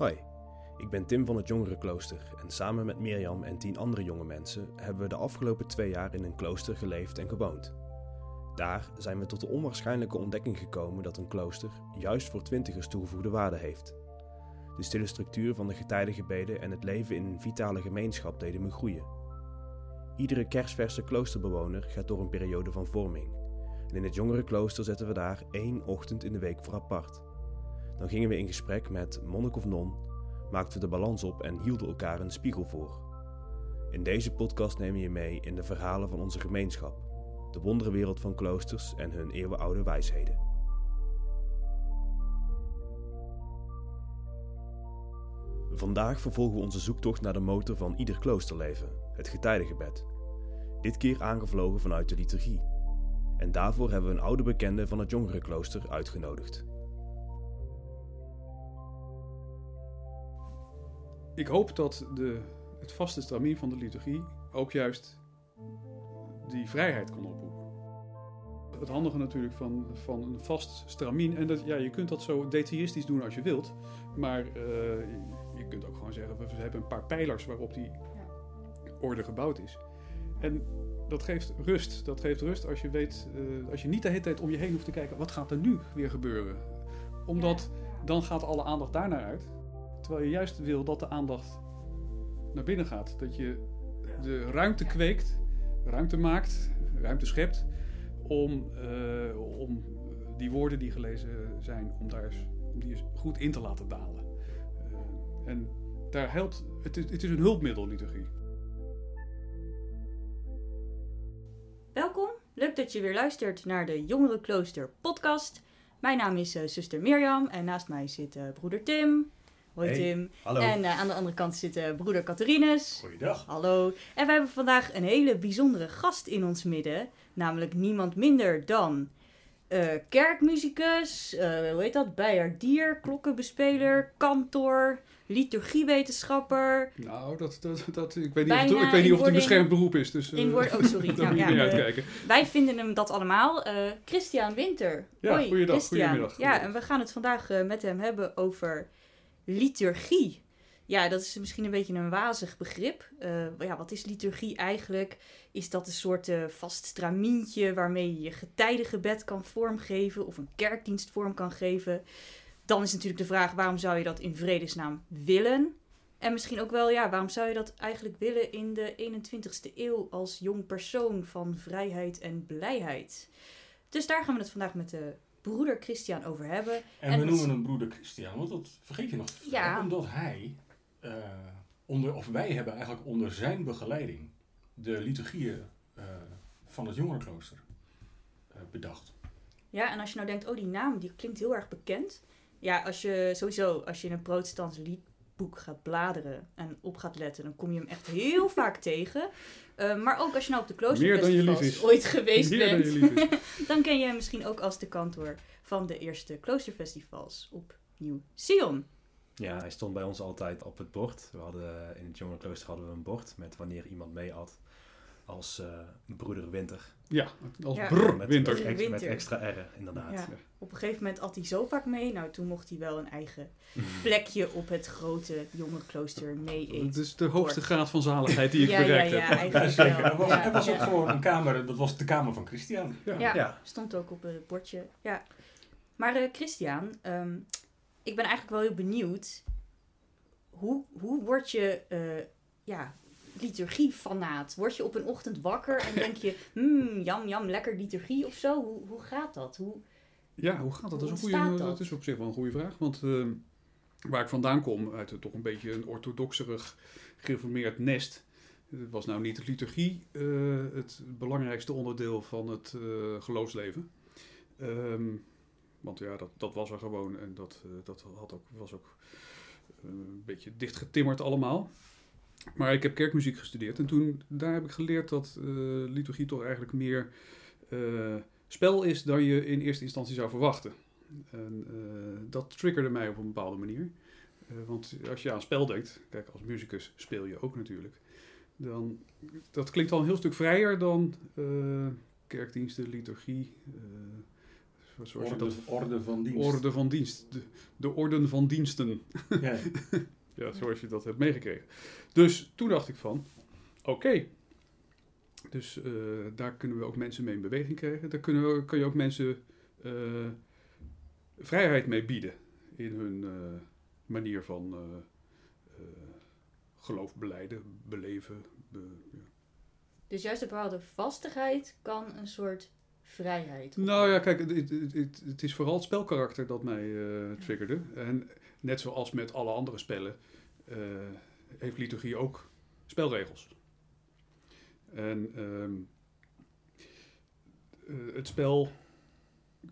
Hoi, ik ben Tim van het Jongerenklooster en samen met Mirjam en tien andere jonge mensen hebben we de afgelopen twee jaar in een klooster geleefd en gewoond. Daar zijn we tot de onwaarschijnlijke ontdekking gekomen dat een klooster juist voor twintigers toegevoegde waarde heeft. De stille structuur van de getijdengebeden en het leven in een vitale gemeenschap deden me groeien. Iedere kerstverse kloosterbewoner gaat door een periode van vorming. En in het jongerenklooster zetten we daar één ochtend in de week voor apart. Dan gingen we in gesprek met monnik of non, maakten we de balans op en hielden elkaar een spiegel voor. In deze podcast nemen we je mee in de verhalen van onze gemeenschap, de wonderenwereld van kloosters en hun eeuwenoude wijsheden. Vandaag vervolgen we onze zoektocht naar de motor van ieder kloosterleven, het getijdengebed. Dit keer aangevlogen vanuit de liturgie. En daarvoor hebben we een oude bekende van het jongerenklooster uitgenodigd. Ik hoop dat de, het vaste stramien van de liturgie ook juist die vrijheid kan oproepen. Het handige natuurlijk van, van een vast stramien, en dat, ja, je kunt dat zo detailistisch doen als je wilt, maar uh, je kunt ook gewoon zeggen, we hebben een paar pijlers waarop die orde gebouwd is. En dat geeft rust. Dat geeft rust als je weet, uh, als je niet de hele tijd om je heen hoeft te kijken, wat gaat er nu weer gebeuren? Omdat dan gaat alle aandacht daarnaar uit. Terwijl je juist wil dat de aandacht naar binnen gaat. Dat je de ruimte kweekt, ruimte maakt, ruimte schept om, uh, om die woorden die gelezen zijn, om, daar eens, om die eens goed in te laten dalen. Uh, en daar helpt, het is, het is een hulpmiddel, liturgie. Welkom, leuk dat je weer luistert naar de Jongerenklooster podcast. Mijn naam is uh, zuster Mirjam en naast mij zit broeder Tim. Hoi Hey, Tim. hallo. En uh, aan de andere kant zit uh, broeder Catharines. Goeiedag. Hallo. En wij hebben vandaag een hele bijzondere gast in ons midden. Namelijk niemand minder dan uh, kerkmuzikus, hoe heet dat? Bijaardier, klokkenbespeler, kantor, liturgiewetenschapper. Nou, dat, dat, dat, ik weet niet, Bijna of het, ik weet niet of het een beschermd beroep is. Dus, In woord, oh sorry. daar Nou, moet je ja, niet eh, uitkijken. Wij vinden hem dat allemaal. Eh, Christian Winter. Ja, Hoi, goeiedag, Christian. goedemiddag, Ja, en we gaan het vandaag eh, met hem hebben over liturgie. Ja, dat is misschien een beetje een wazig begrip. Eh, ja, wat is liturgie eigenlijk? Is dat een soort eh, vast stramientje waarmee je je getijdengebed kan vormgeven of een kerkdienst vorm kan geven? Dan is natuurlijk de vraag, waarom zou je dat in vredesnaam willen? En misschien ook wel, ja, waarom zou je dat eigenlijk willen in de 21ste eeuw als jong persoon van vrijheid en blijheid? Dus daar gaan we het vandaag met de broeder Christian over hebben. En, En we noemen hem broeder Christian, want dat vergeet je nog Ja. omdat hij, eh, onder, of wij hebben eigenlijk onder zijn begeleiding de liturgieën eh, van het jongerenklooster eh, bedacht. Ja, en als je nou denkt, oh, die naam die klinkt heel erg bekend. Ja, als je sowieso, als je in een protestants liedboek gaat bladeren en op gaat letten, dan kom je hem echt heel vaak tegen. Eh, maar ook als je nou op de kloosterfestivals is. ooit geweest Meer bent, dan ken je hem misschien ook als de kantor van de eerste kloosterfestivals op Nieuw Sion. Ja, hij stond bij ons altijd op het bord. We hadden, in het jongerenklooster hadden we een bord met wanneer iemand mee had als eh, broeder Winter. Ja, als Ja. brr, met, winter. Met, ex- met Winter. extra R, inderdaad. Ja. Op een gegeven moment at hij zo vaak mee. Nou, toen mocht hij wel een eigen plekje op het grote jongerenklooster mee eten. Het is de hoogste graad van zaligheid die ik ja, bereikt ja, ja, heb. eigenlijk zeker. wel. Was, ook gewoon een kamer, dat was de kamer van Christian. Ja. Ja, Ja. stond ook op het bordje. Ja. Maar eh, Christian, ehm, ik ben eigenlijk wel heel benieuwd. Hoe, hoe word je eh ja, liturgie-fanaat? Word je op een ochtend wakker en denk je... Hmm, jam, jam, lekker liturgie of zo? Hoe, hoe gaat dat? Hoe, Ja, hoe gaat dat? Dat is, een goede, dat? dat is op zich wel een goede vraag. Want eh, waar ik vandaan kom, uit een, toch een beetje een orthodoxerig gereformeerd nest, eh, was nou niet de liturgie eh, het belangrijkste onderdeel van het eh, geloofsleven. Ehm, want ja, dat, dat was er gewoon en dat, dat had ook, was ook een beetje dichtgetimmerd allemaal. Maar ik heb kerkmuziek gestudeerd en toen daar heb ik geleerd dat eh, liturgie toch eigenlijk meer eh, spel is dan je in eerste instantie zou verwachten. En eh, dat triggerde mij op een bepaalde manier. Want als je aan spel denkt, kijk, als muzikus speel je ook natuurlijk. Dan, dat klinkt al een heel stuk vrijer dan kerkdiensten, liturgie. Orde, dat, orde van dienst. orde van dienst. De, de orden van diensten. Ja. Ja, zoals je dat hebt meegekregen. Dus toen dacht ik van, oké. Dus eh, daar kunnen we ook mensen mee in beweging krijgen. Daar kunnen we, kun je ook mensen eh, vrijheid mee bieden. In hun eh, manier van geloof beleiden, beleven. be- ja. Dus juist een bepaalde vastigheid kan een soort vrijheid. Nou ja, kijk, het, het, het, het is vooral het spelkarakter dat mij triggerde. En net zoals met alle andere spellen, eh, heeft liturgie ook spelregels. En ehm, eh, het spel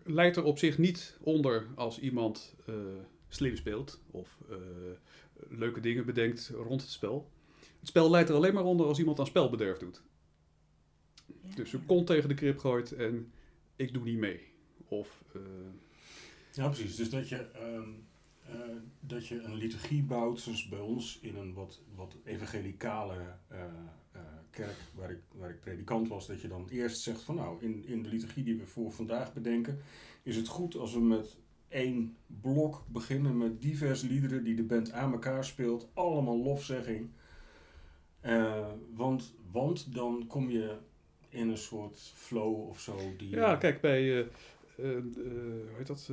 leidt er op zich niet onder als iemand eh, slim speelt of eh, leuke dingen bedenkt rond het spel. Het spel leidt er alleen maar onder als iemand aan spelbederf doet. Ja. Dus een kont tegen de krip gooit en ik doe niet mee. Of eh, Ja, precies. Dus dat je, ehm, eh, dat je een liturgie bouwt, zoals bij ons in een wat, wat evangelicale eh, eh, kerk waar ik, waar ik predikant was, dat je dan eerst zegt van nou, in, in de liturgie die we voor vandaag bedenken, is het goed als we met één blok beginnen met diverse liederen die de band aan elkaar speelt, allemaal lofzegging. Want, want dan kom je in een soort flow of zo. Die, Ja, kijk, bij, hoe heet dat,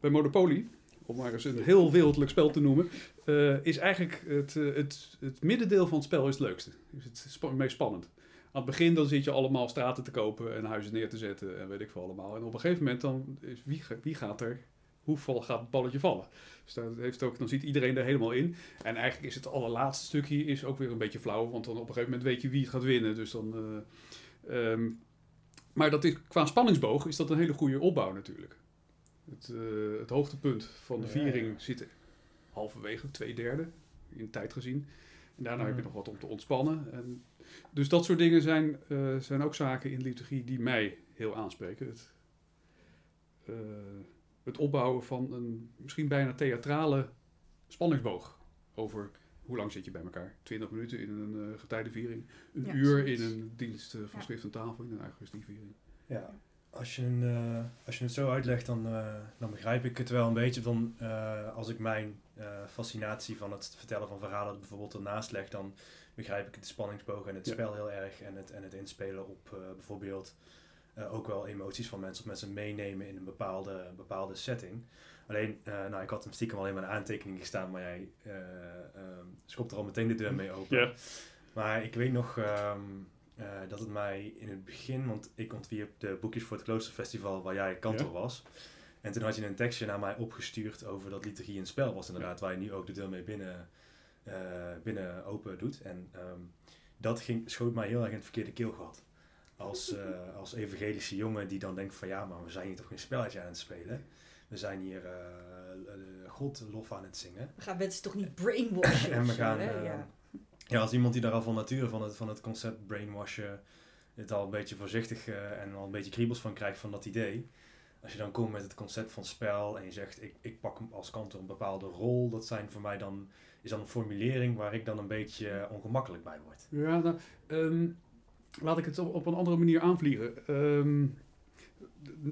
bij Monopoly, om maar eens een heel wereldlijk spel te noemen, eh, is eigenlijk het, eh, het, het middendeel van het spel is het leukste. Is het meest spannend. Aan het begin dan zit je allemaal straten te kopen en huizen neer te zetten en weet ik veel allemaal. En op een gegeven moment dan is wie, wie gaat er, hoeveel gaat het balletje vallen? Dus dat heeft ook, dan zit iedereen er helemaal in. En eigenlijk is het allerlaatste stukje is ook weer een beetje flauw, want dan op een gegeven moment weet je wie het gaat winnen. Dus dan... eh, ehm, maar dat is, qua spanningsboog is dat een hele goede opbouw natuurlijk. Het, eh, het hoogtepunt van de viering ja. zit halverwege, twee derde in tijd gezien. En daarna heb je Mm. nog wat om te ontspannen. En, dus dat soort dingen zijn, eh, zijn ook zaken in liturgie die mij heel aanspreken. Het, eh, het opbouwen van een misschien bijna theatrale spanningsboog over hoe lang zit je bij elkaar. 20 minuten in een eh getijdenviering, een Ja, uur zoiets. in een dienst van Ja. schrift en tafel, in een Eucharistieviering. Ja, als je, een, eh, als je het zo uitlegt, dan, eh, dan begrijp ik het wel een beetje. Dan, eh, als ik mijn fascinatie van het vertellen van verhalen bijvoorbeeld ernaast leg, dan begrijp ik het spanningsboog en het Ja. spel heel erg. En het, en het inspelen op bijvoorbeeld ook wel emoties van mensen. Of mensen meenemen in een bepaalde, bepaalde setting. Alleen, nou, ik had hem stiekem alleen maar een aantekening gestaan, maar jij schopt er al meteen de deur mee open. Ja. Maar ik weet nog ehm, eh, dat het mij in het begin, want ik ontwierp de boekjes voor het Kloosterfestival waar jij kantor Ja. was. En toen had je een tekstje naar mij opgestuurd over dat liturgie een spel was, inderdaad, waar je nu ook de deur mee binnen, eh, binnen open doet. En ehm, dat ging, schoot mij heel erg in het verkeerde keelgat. Als, eh, als evangelische jongen die dan denkt van ja, maar we zijn hier toch geen spelletje aan het spelen. We zijn hier eh, eh, God lof aan het zingen. We gaan mensen toch niet brainwashen En we zo, gaan, hè? ja. Ja, als iemand die daar al van nature van het, van het concept brainwashen het al een beetje voorzichtig eh, en al een beetje kriebels van krijgt van dat idee. Als je dan komt met het concept van spel en je zegt ik, ik pak als kantor een bepaalde rol, dat zijn voor mij dan, is dan een formulering waar ik dan een beetje eh, ongemakkelijk bij word. Ja, nou, ehm, laat ik het op, op een andere manier aanvliegen. Ehm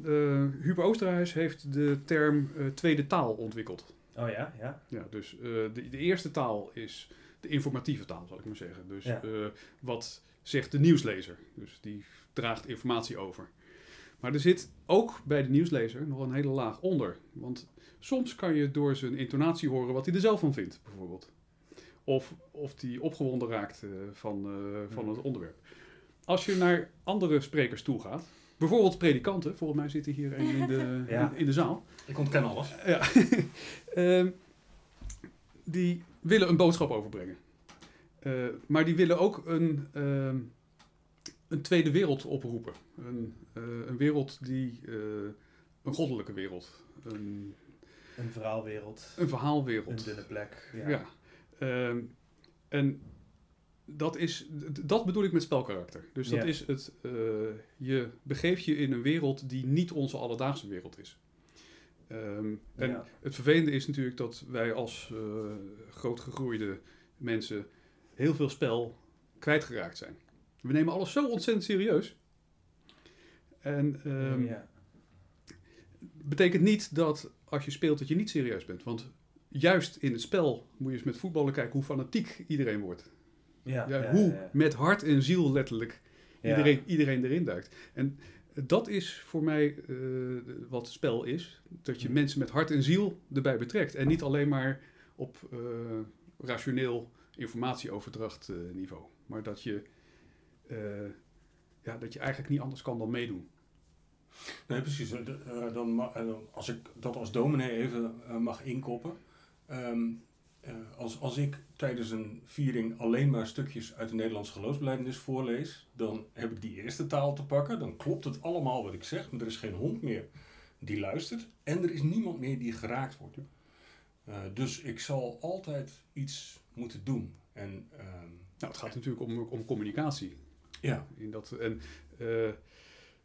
eh, Huber Oosterhuis heeft de term tweede taal ontwikkeld. Oh ja, ja. Ja, dus de, de eerste taal is de informatieve taal, zal ik maar zeggen. Dus Ja. eh, wat zegt de nieuwslezer? Dus die draagt informatie over. Maar er zit ook bij de nieuwslezer nog een hele laag onder. Want soms kan je door zijn intonatie horen wat hij er zelf van vindt, bijvoorbeeld. Of, of hij opgewonden raakt eh, van, eh, van het onderwerp. Als je naar andere sprekers toe gaat, bijvoorbeeld predikanten, volgens mij zitten hier een in de, Ja. in de zaal. Ik ontken alles. Ja. Ehm, die willen een boodschap overbrengen. Eh, maar die willen ook een, ehm, een tweede wereld oproepen. Een, eh, een wereld die... eh, een goddelijke wereld. Een, Een verhaalwereld, een verhaalwereld. een dunne plek. Ja. Ja. Ehm, en dat is, dat bedoel ik met spelkarakter. Dus dat Ja. is het, je begeeft je in een wereld die niet onze alledaagse wereld is. Ehm, en Ja. het vervelende is natuurlijk dat wij als eh grootgegroeide mensen heel veel spel kwijtgeraakt zijn. We nemen alles zo ontzettend serieus. En ehm, ja. betekent niet dat als je speelt dat je niet serieus bent. Want juist in het spel moet je eens met voetballen kijken hoe fanatiek iedereen wordt. Ja, Ja, hoe met hart en ziel letterlijk iedereen, iedereen erin duikt. En dat is voor mij eh, wat spel is. Dat je Hm. mensen met hart en ziel erbij betrekt. En niet alleen maar op eh, rationeel informatieoverdracht eh, niveau. Maar dat je, ja, dat je eigenlijk niet anders kan dan meedoen. Nee, precies. Dan, als ik dat als dominee even mag inkoppen. Ehm, eh, als, als ik tijdens een viering alleen maar stukjes uit de Nederlandse geloofsbelijdenis voorlees, dan heb ik die eerste taal te pakken. Dan klopt het allemaal wat ik zeg, maar er is geen hond meer die luistert. En er is niemand meer die geraakt wordt. Eh, dus ik zal altijd iets moeten doen. En ehm, Nou, het gaat natuurlijk om, om communicatie. ja, In dat, en eh,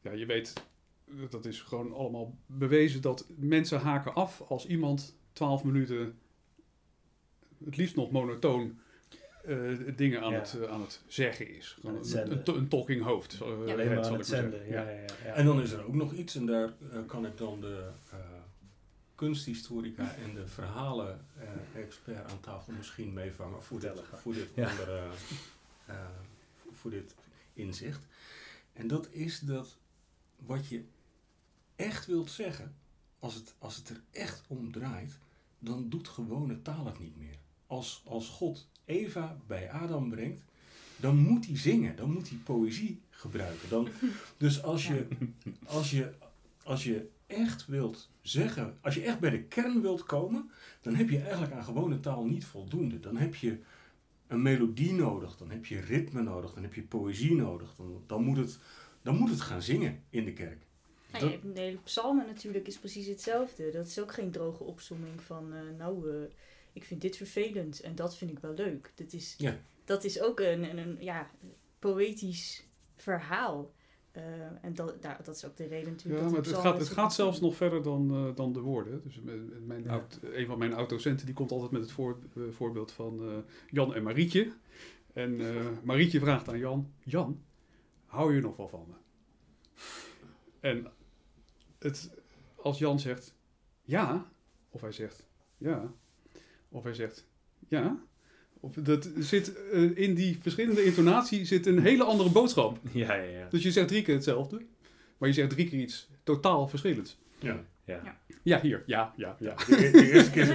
ja, je weet, dat is gewoon allemaal bewezen dat mensen haken af als iemand 12 minuten, het liefst nog monotoon, eh, dingen aan, Ja. het, eh, aan het zeggen is. Het een, een, talking hoofd. Ja. Alleen maar aan het zenden. Ja, ja, ja, ja. En dan is er ook nog iets, en daar eh, kan ik dan de eh, kunsthistorica en de verhalen-expert aan tafel misschien meevangen voor dit, voor dit Ja. andere voor dit inzicht. En dat is dat wat je echt wilt zeggen, als het, als het er echt om draait, dan doet gewone taal het niet meer. Als, als God Eva bij Adam brengt, dan moet hij zingen, dan moet hij poëzie gebruiken. Dan, dus als je, als, je, als je echt wilt zeggen, als je echt bij de kern wilt komen, dan heb je eigenlijk aan gewone taal niet voldoende. Dan heb je een melodie nodig, dan heb je ritme nodig, dan heb je poëzie nodig. Dan, dan, moet, het, dan moet het gaan zingen in de kerk. Nou, je hebt de hele psalmen natuurlijk is precies hetzelfde. Dat is ook geen droge opsomming van, eh, nou, eh, ik vind dit vervelend en dat vind ik wel leuk. Dat is, Ja. dat is ook een, een, een ja, poëtisch verhaal. Eh, en dat, daar, dat is ook de reden natuurlijk. Ja, dat maar het gaat, het gaat zelfs nog verder dan, eh, dan de woorden. Dus mijn, mijn Ja. oud- een van mijn oud-docenten die komt altijd met het voor, eh, voorbeeld van eh, Jan en Marietje. En eh, Marietje vraagt aan Jan, Jan, hou je nog wel van me? En het, als Jan zegt ja, of hij zegt ja, of hij zegt ja, of dat zit eh, in die verschillende intonatie zit een hele andere boodschap. Ja, ja, ja. Dus je zegt drie keer hetzelfde, maar je zegt drie keer iets totaal verschillends. Ja. ja. Ja, hier. Ja, ja, ja. De, e- de eerste keer,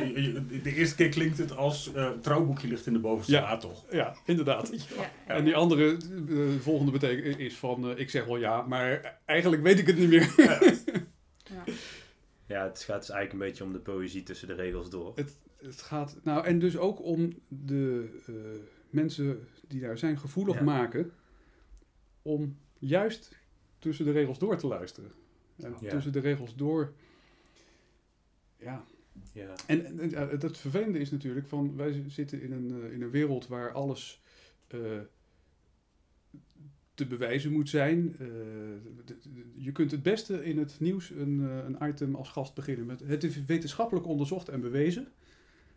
de eerste keer klinkt het als eh trouwboekje ligt in de bovenste Ja. la toch? Ja, inderdaad. Ja, ja. En die andere, eh, volgende betekenis is van, eh, ik zeg wel ja, maar eigenlijk weet ik het niet meer. Ja. Ja, het gaat dus eigenlijk een beetje om de poëzie tussen de regels door. Het gaat, nou, en dus ook om de eh, mensen die daar zijn gevoelig Ja. maken, om juist tussen de regels door te luisteren. En Ja. tussen de regels door, ja. Ja. En, en, en, het vervelende is natuurlijk van, wij zitten in een, eh, in een wereld waar alles eh, te bewijzen moet zijn. Eh, je kunt het beste in het nieuws een, eh, een item als gast beginnen met het is wetenschappelijk onderzocht en bewezen.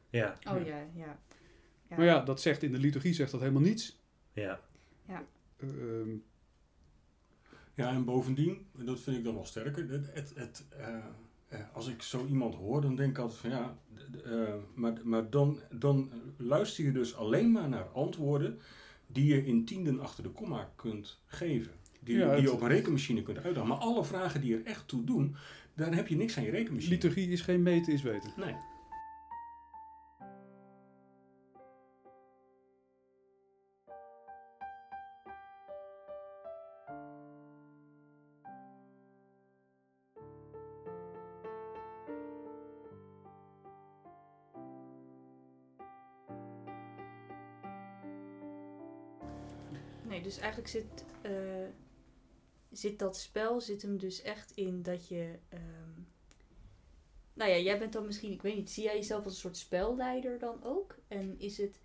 Ja. Oh ja, ja. ja. Maar ja, dat zegt in de liturgie zegt dat helemaal niets. Ja. Eh, ehm, Ja, en bovendien, en dat vind ik dan nog sterker, het, het, het, eh, eh, als ik zo iemand hoor, dan denk ik altijd van ja, eh, maar, maar dan, dan luister je dus alleen maar naar antwoorden die je in tienden achter de komma kunt geven. Die, Ja, die je op een rekenmachine kunt uitdagen. Maar alle vragen die er echt toe doen, daar heb je niks aan je rekenmachine. liturgie is geen meten, is weten. Nee. Eigenlijk zit, eh, zit dat spel zit hem dus echt in dat je. ehm, nou ja, jij bent dan misschien, ik weet niet, zie jij jezelf als een soort spelleider dan ook? En is het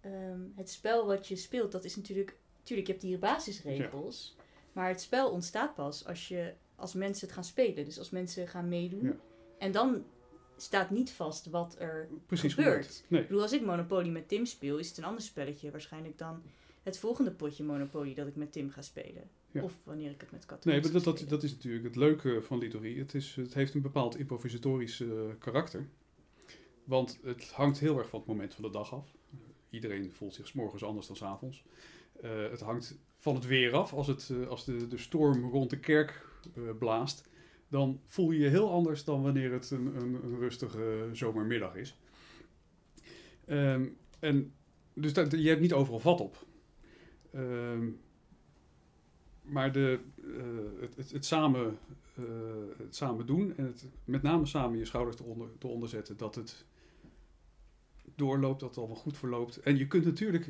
ehm, het spel wat je speelt, dat is natuurlijk. Tuurlijk, je hebt die basisregels. Maar het spel ontstaat pas als, je, als mensen het gaan spelen. Dus als mensen gaan meedoen. Ja. En dan staat niet vast wat er Precies gebeurt. Nee. ik bedoel, als ik Monopoly met Tim speel, is het een ander spelletje waarschijnlijk dan het volgende potje Monopoly dat ik met Tim ga spelen. Ja. Of wanneer ik het met katten Nee, maar dat, dat, is natuurlijk het leuke van liturgie. Het, is, het heeft een bepaald improvisatorisch karakter. Want het hangt heel erg van het moment van de dag af. Iedereen voelt zich 's morgens anders dan 's avonds. Eh, het hangt van het weer af. Als, het, eh, als de, de storm rond de kerk eh, blaast, dan voel je je heel anders dan wanneer het een, een, een rustige zomermiddag is. Ehm, en dus je hebt niet overal vat op. Ehm, maar de, eh, het, het, samen, eh, het samen doen en het, met name samen je schouders eronder, eronder zetten, dat het doorloopt, dat het allemaal goed verloopt. En je kunt natuurlijk,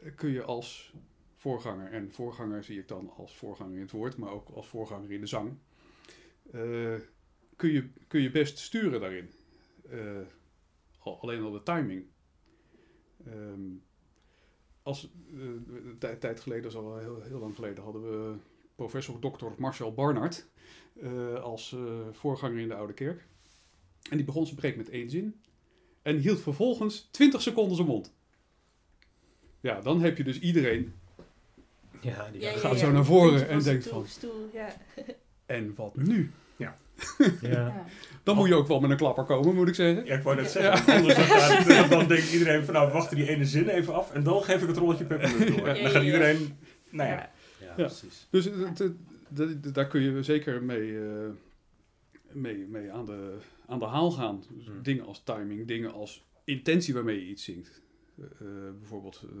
eh, kun je als voorganger, en voorganger zie ik dan als voorganger in het woord, maar ook als voorganger in de zang, eh, kun, je, kun je best sturen daarin. Eh, al- alleen al de timing. Ehm, als, eh, een tijd, tijd geleden, dat is al heel, heel lang geleden, hadden we professor Dr. Marcel Barnard eh, als eh, voorganger in de Oude Kerk. En die begon zijn preek met één zin. En hield vervolgens 20 seconden zijn mond. Ja, dan heb je dus iedereen. Ja, die Ja, gaat ja. zo naar voren en denkt stoel- van- Stoel, ja. En wat nu? Ja. Ja. Dan moet je ook wel met een klapper komen, moet ik zeggen. Ja, ik wou net zeggen, anders dan, gaat- dan denkt iedereen van nou, we wachten die ene zin even af en dan geef ik het rolletje peppermint door. Ja, Dan gaat iedereen, nou ja. Ja. Ja, Ja. precies. Dus het- daar kun je zeker mee, eh, mee, mee aan, de, aan de haal gaan. Dus Hmm. Dingen als timing, dingen als intentie waarmee je iets zingt. Eh, eh, bijvoorbeeld eh,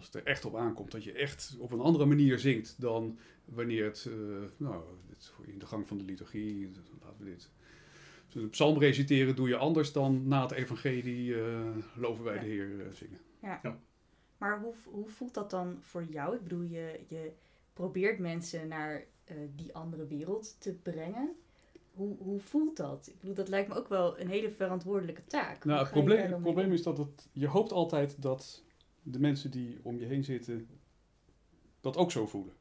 als het er echt op aankomt dat je echt op een andere manier zingt dan wanneer het, eh, nou, dit, in de gang van de liturgie, laten we dit. Dus een psalm reciteren doe je anders dan na het evangelie eh, loven wij Ja. de Heer eh, zingen. Maar hoe, hoe voelt dat dan voor jou? Ik bedoel, je, je probeert mensen naar eh, die andere wereld te brengen. Hoe, hoe voelt dat? Ik bedoel, dat lijkt me ook wel een hele verantwoordelijke taak. Nou, het probleem, het probleem is dat het, je hoopt altijd dat de mensen die om je heen zitten dat ook zo voelen.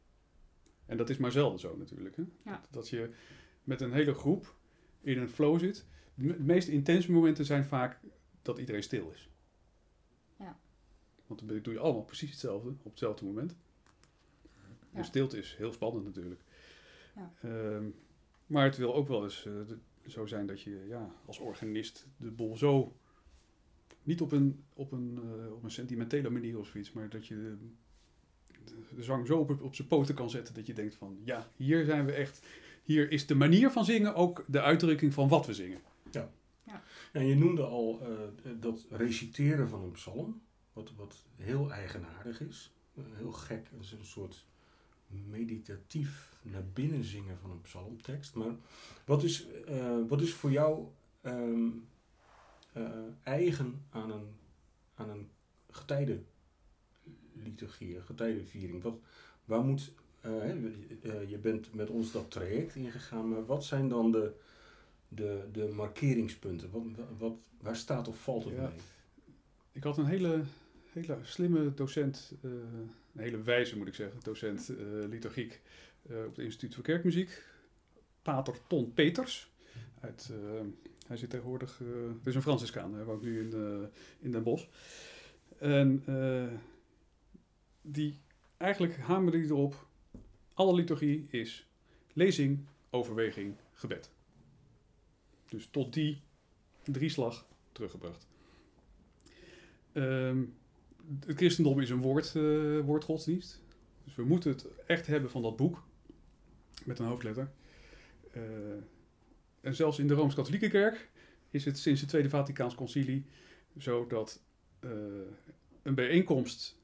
En dat is maar zelden zo natuurlijk. Hè? Ja. Dat je met een hele groep in een flow zit. De me- meest intense momenten zijn vaak dat iedereen stil is. Ja. Want dan doe je allemaal precies hetzelfde op hetzelfde moment. Ja. De stilte is heel spannend natuurlijk. Ja. Ehm, maar het wil ook wel eens eh, de- zo zijn dat je ja, als organist de boel zo niet op een, op een, eh, op een sentimentele manier of zoiets, maar dat je de, zang zo op, op zijn poten kan zetten dat je denkt van ja, hier zijn we echt, hier is de manier van zingen ook de uitdrukking van wat we zingen. En je noemde al eh, dat reciteren van een psalm, wat, wat heel eigenaardig is. Eh, heel gek, het is een soort meditatief naar binnen zingen van een psalmtekst. Maar wat is, eh, wat is voor jou ehm, eh, eigen aan een, aan een getijdenliturgie, een getijdenviering? Wat, waar moet, eh, eh, je bent met ons dat traject ingegaan, maar wat zijn dan de, de, de markeringspunten? Wat, wat, waar staat of valt het Ja. mee? Ik had een hele, hele slimme docent, een hele wijze moet ik zeggen, docent eh, liturgiek op het Instituut voor Kerkmuziek, pater Ton Peters. Uit, hij zit tegenwoordig, eh het is een Franciscaan, hij woont nu in, eh, in Den Bosch. En eh, die, eigenlijk hamerde hij erop, alle liturgie is lezing, overweging, gebed. Dus tot die drieslag teruggebracht. Ehm, het christendom is een woord, eh, woordgodsdienst. Dus we moeten het echt hebben van dat boek. Met een hoofdletter. Eh, en zelfs in de Rooms-Katholieke Kerk is het sinds het Tweede Vaticaans Concilie zo dat eh, een bijeenkomst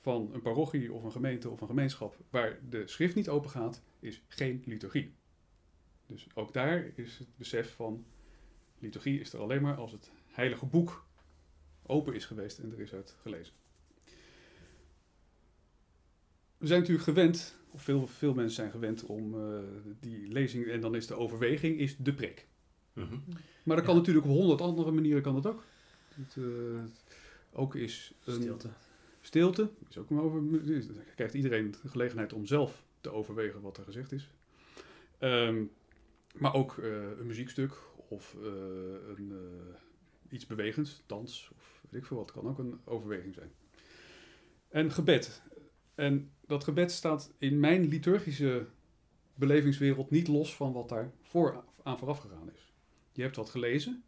van een parochie of een gemeente of een gemeenschap waar de schrift niet open gaat, is geen liturgie. Dus ook daar is het besef van liturgie is er alleen maar als het heilige boek open is geweest en er is uit gelezen. We zijn natuurlijk gewend, veel, veel mensen zijn gewend om eh, die lezing, en dan is de overweging, is de preek. Mhm. Maar dat kan Ja. natuurlijk op honderd andere manieren kan dat ook. Het, eh, ook is een Stilte. stilte, is ook een over, dan krijgt iedereen de gelegenheid om zelf te overwegen wat er gezegd is. Ehm, maar ook eh, een muziekstuk of eh, een, eh, iets bewegends, dans of weet ik veel wat, kan ook een overweging zijn. En gebed. En dat gebed staat in mijn liturgische belevingswereld niet los van wat daar voor, aan vooraf gegaan is. Je hebt wat gelezen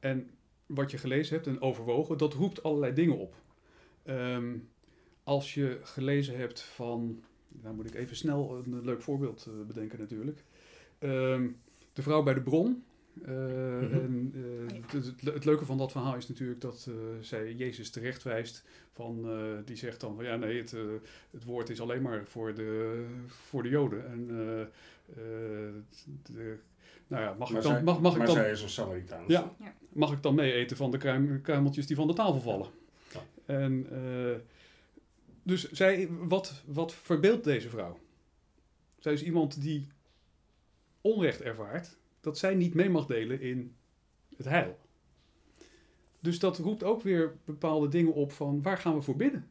en wat je gelezen hebt en overwogen, dat roept allerlei dingen op. Ehm, als je gelezen hebt van, daar moet ik even snel een leuk voorbeeld uh, bedenken natuurlijk. Ehm, de vrouw bij de bron. Uh, Mhm. en, uh, het, het, leuke van dat verhaal is natuurlijk dat uh, zij Jezus terechtwijst. Van, uh, die zegt dan van ja, nee, het, het woord is alleen maar voor de, voor de Joden. En de, nou ja, mag maar ik dan. Zij, mag, mag maar ik dan, zij is een Samaritaan. Ja, ja, mag ik dan mee eten van de kruim, kruimeltjes die van de tafel vallen? Ja. En dus zij, wat, wat verbeeldt deze vrouw? Zij is iemand die onrecht ervaart dat zij niet mee mag delen in het heil. Dus dat roept ook weer bepaalde dingen op van waar gaan we voor bidden?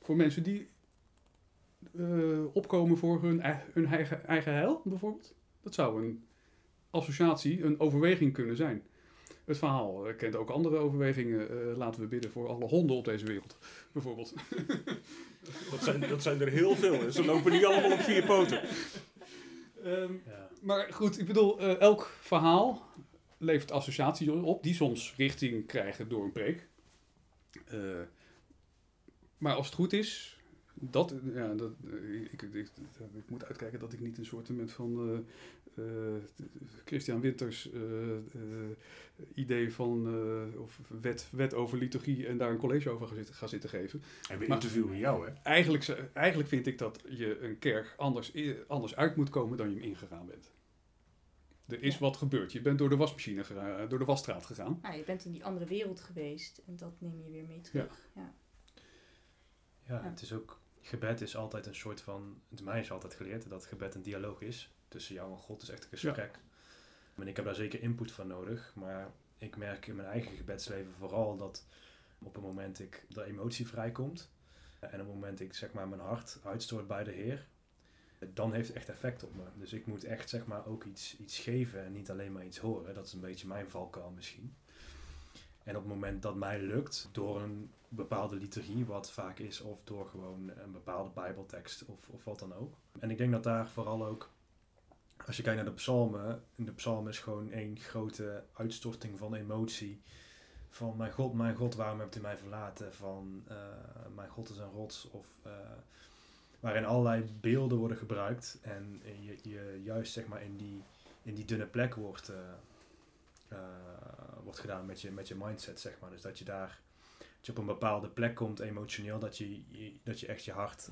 Voor mensen die uh, opkomen voor hun, hun eigen, eigen heil, bijvoorbeeld. Dat zou een associatie, een overweging kunnen zijn. Het verhaal uh, kent ook andere overwegingen. Uh, laten we bidden voor alle honden op deze wereld, bijvoorbeeld. Dat zijn, dat zijn er heel veel. Ze lopen niet allemaal op vier poten. Um, ja. Maar goed, ik bedoel, uh, elk verhaal levert associaties op, die soms richting krijgen door een preek. Uh, maar als het goed is, dat, ja, dat, ik, ik, ik, ik, moet uitkijken dat ik niet een soort van uh, Christian Winters idee van of wet, wet over liturgie en daar een college over ga zitten, geven. En we interviewen jou, hè? Eigenlijk, eigenlijk vind ik dat je een kerk anders, anders uit moet komen dan je hem ingegaan bent. Er is ja. wat gebeurd. Je bent door de wasmachine gegaan, door de wasstraat gegaan. Ah, je bent in die andere wereld geweest en dat neem je weer mee terug. Ja, ja. ja het is ook, gebed is altijd een soort van, het mij is altijd geleerd dat gebed een dialoog is tussen jou en God. Is echt een gesprek. En ik heb daar zeker input van nodig, maar ik merk in mijn eigen gebedsleven vooral dat op het moment ik de emotie vrijkomt en op het moment ik zeg maar mijn hart uitstoot bij de Heer, dan heeft het echt effect op me. Dus ik moet echt zeg maar ook iets, iets geven en niet alleen maar iets horen. Dat is een beetje mijn valkuil misschien. En op het moment dat mij lukt, door een bepaalde liturgie, wat vaak is, of door gewoon een bepaalde bijbeltekst of, of wat dan ook. En ik denk dat daar vooral ook, als je kijkt naar de psalmen, in de psalmen is gewoon één grote uitstorting van emotie. Van mijn God, mijn God, waarom hebt u mij verlaten? Van uh, mijn God is een rots. Of uh, waarin allerlei beelden worden gebruikt en je, je juist zeg maar in die, in die dunne plek wordt, uh, wordt gedaan met je, met je mindset, zeg maar. Dus dat je daar dat je op een bepaalde plek komt emotioneel, dat je, je dat je echt je hart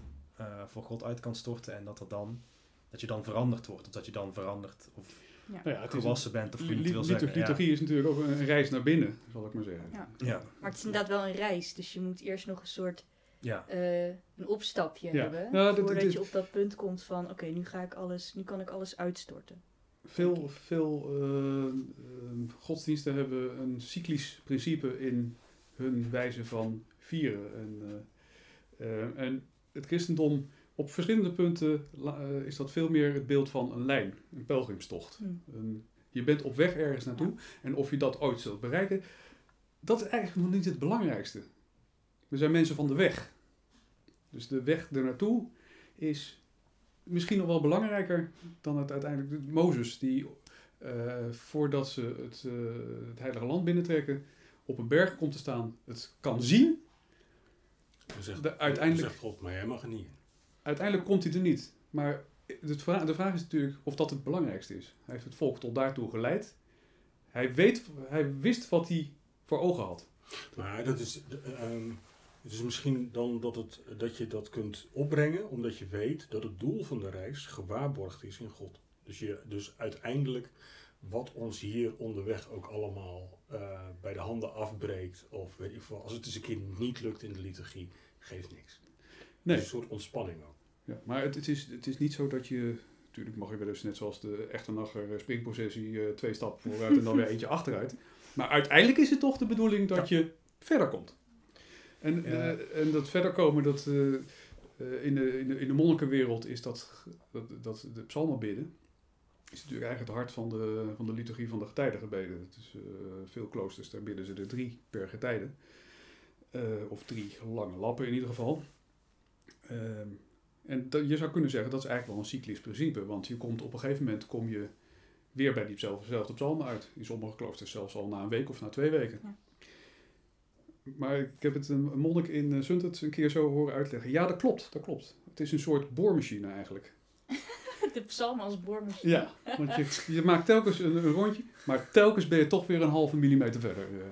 voor God uit kan storten en dat er dan dat je dan veranderd wordt, of dat je dan verandert of ja. Nou ja, gewassen bent of hoe je het wil zeggen. Liturgie ja. is natuurlijk ook een reis naar binnen, zal ik maar zeggen. Ja. ja. Maar het is inderdaad wel een reis, dus je moet eerst nog een soort ja. Uh, een opstapje ja. hebben. Nou, voordat dit, dit, je op dat punt komt van oké, okay, nu ga ik alles, nu kan ik alles uitstorten. Veel, veel uh, uh, godsdiensten hebben een cyclisch principe in hun wijze van vieren. En, uh, en het christendom op verschillende punten is dat veel meer het beeld van een lijn, een pelgrimstocht. Hmm. Een, je bent op weg ergens naartoe en of je dat ooit zult bereiken, dat is eigenlijk nog niet het belangrijkste. We zijn mensen van de weg. Dus de weg ernaartoe is misschien nog wel belangrijker dan het uiteindelijk. Mozes, die uh, voordat ze het, uh, het Heilige Land binnentrekken, op een berg komt te staan, het kan zien. Zegt, de, uiteindelijk, zegt God, maar jij mag er niet. Uiteindelijk komt hij er niet. Maar de vraag, de vraag is natuurlijk of dat het belangrijkste is. Hij heeft het volk tot daartoe geleid. Hij, weet, hij wist wat hij voor ogen had. Maar dat is, um, het is misschien dan dat, het, dat je dat kunt opbrengen, omdat je weet dat het doel van de reis gewaarborgd is in God. Dus, je, dus uiteindelijk wat ons hier onderweg ook allemaal uh, bij de handen afbreekt, of weet ik als het eens een keer niet lukt in de liturgie, geeft niks. Nee. Een soort ontspanning ook. Ja, maar het, het, is, het is niet zo dat je. Natuurlijk mag je wel eens, net zoals de echte nacher springprocessie, uh, twee stappen vooruit en dan weer eentje achteruit. Maar uiteindelijk is het toch de bedoeling dat ja. je verder komt. En, ja. uh, en dat verder komen, dat, uh, uh, in, de, in, de, in de monnikenwereld is dat, dat, dat de psalmen bidden, is natuurlijk eigenlijk het hart van de, van de liturgie van de getijdengebeden. Is, veel kloosters, daar bidden ze er drie per getijde. of drie lange lappen in ieder geval. Ehm, en je zou kunnen zeggen dat is eigenlijk wel een cyclisch principe. Want je komt op een gegeven moment kom je weer bij diezelfde psalmen uit. In sommige kloosters zelfs al na een week of na twee weken. Ja. Maar ik heb het een, monnik in Zundert een keer zo horen uitleggen. Ja, dat klopt, dat klopt. Het is een soort boormachine eigenlijk. De psalm als boormachine. Ja, want je, je maakt telkens een, een, rondje, maar telkens ben je toch weer een halve millimeter verder. Uh.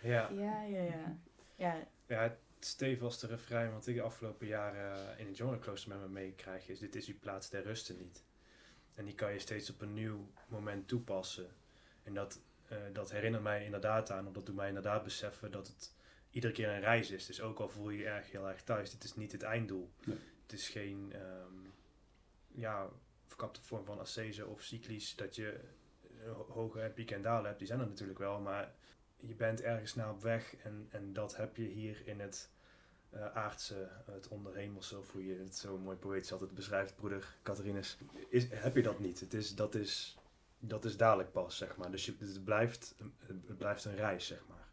Ja. Ja, ja, ja. Ja, ja stevigste refrein wat ik de afgelopen jaren in het jongerenklooster met me meekrijg is... Dit is uw plaats der rusten niet. En die kan je steeds op een nieuw moment toepassen. En dat, uh, dat herinnert mij inderdaad aan, of dat doet mij inderdaad beseffen dat het iedere keer een reis is. Dus ook al voel je je erg heel erg thuis, dit is niet het einddoel. Nee. Het is geen um, ja, verkapte vorm van ascese of cyclisch dat je hoge pieken en dalen hebt. Die zijn er natuurlijk wel, maar je bent ergens naar op weg en, en dat heb je hier in het uh, aardse, het onderhemelse, of hoe je het zo mooi poëtisch altijd beschrijft, broeder Catharinus, is, heb je dat niet. Het is, dat, is, dat is dadelijk pas, zeg maar. Dus je, het, blijft, het blijft een reis, zeg maar.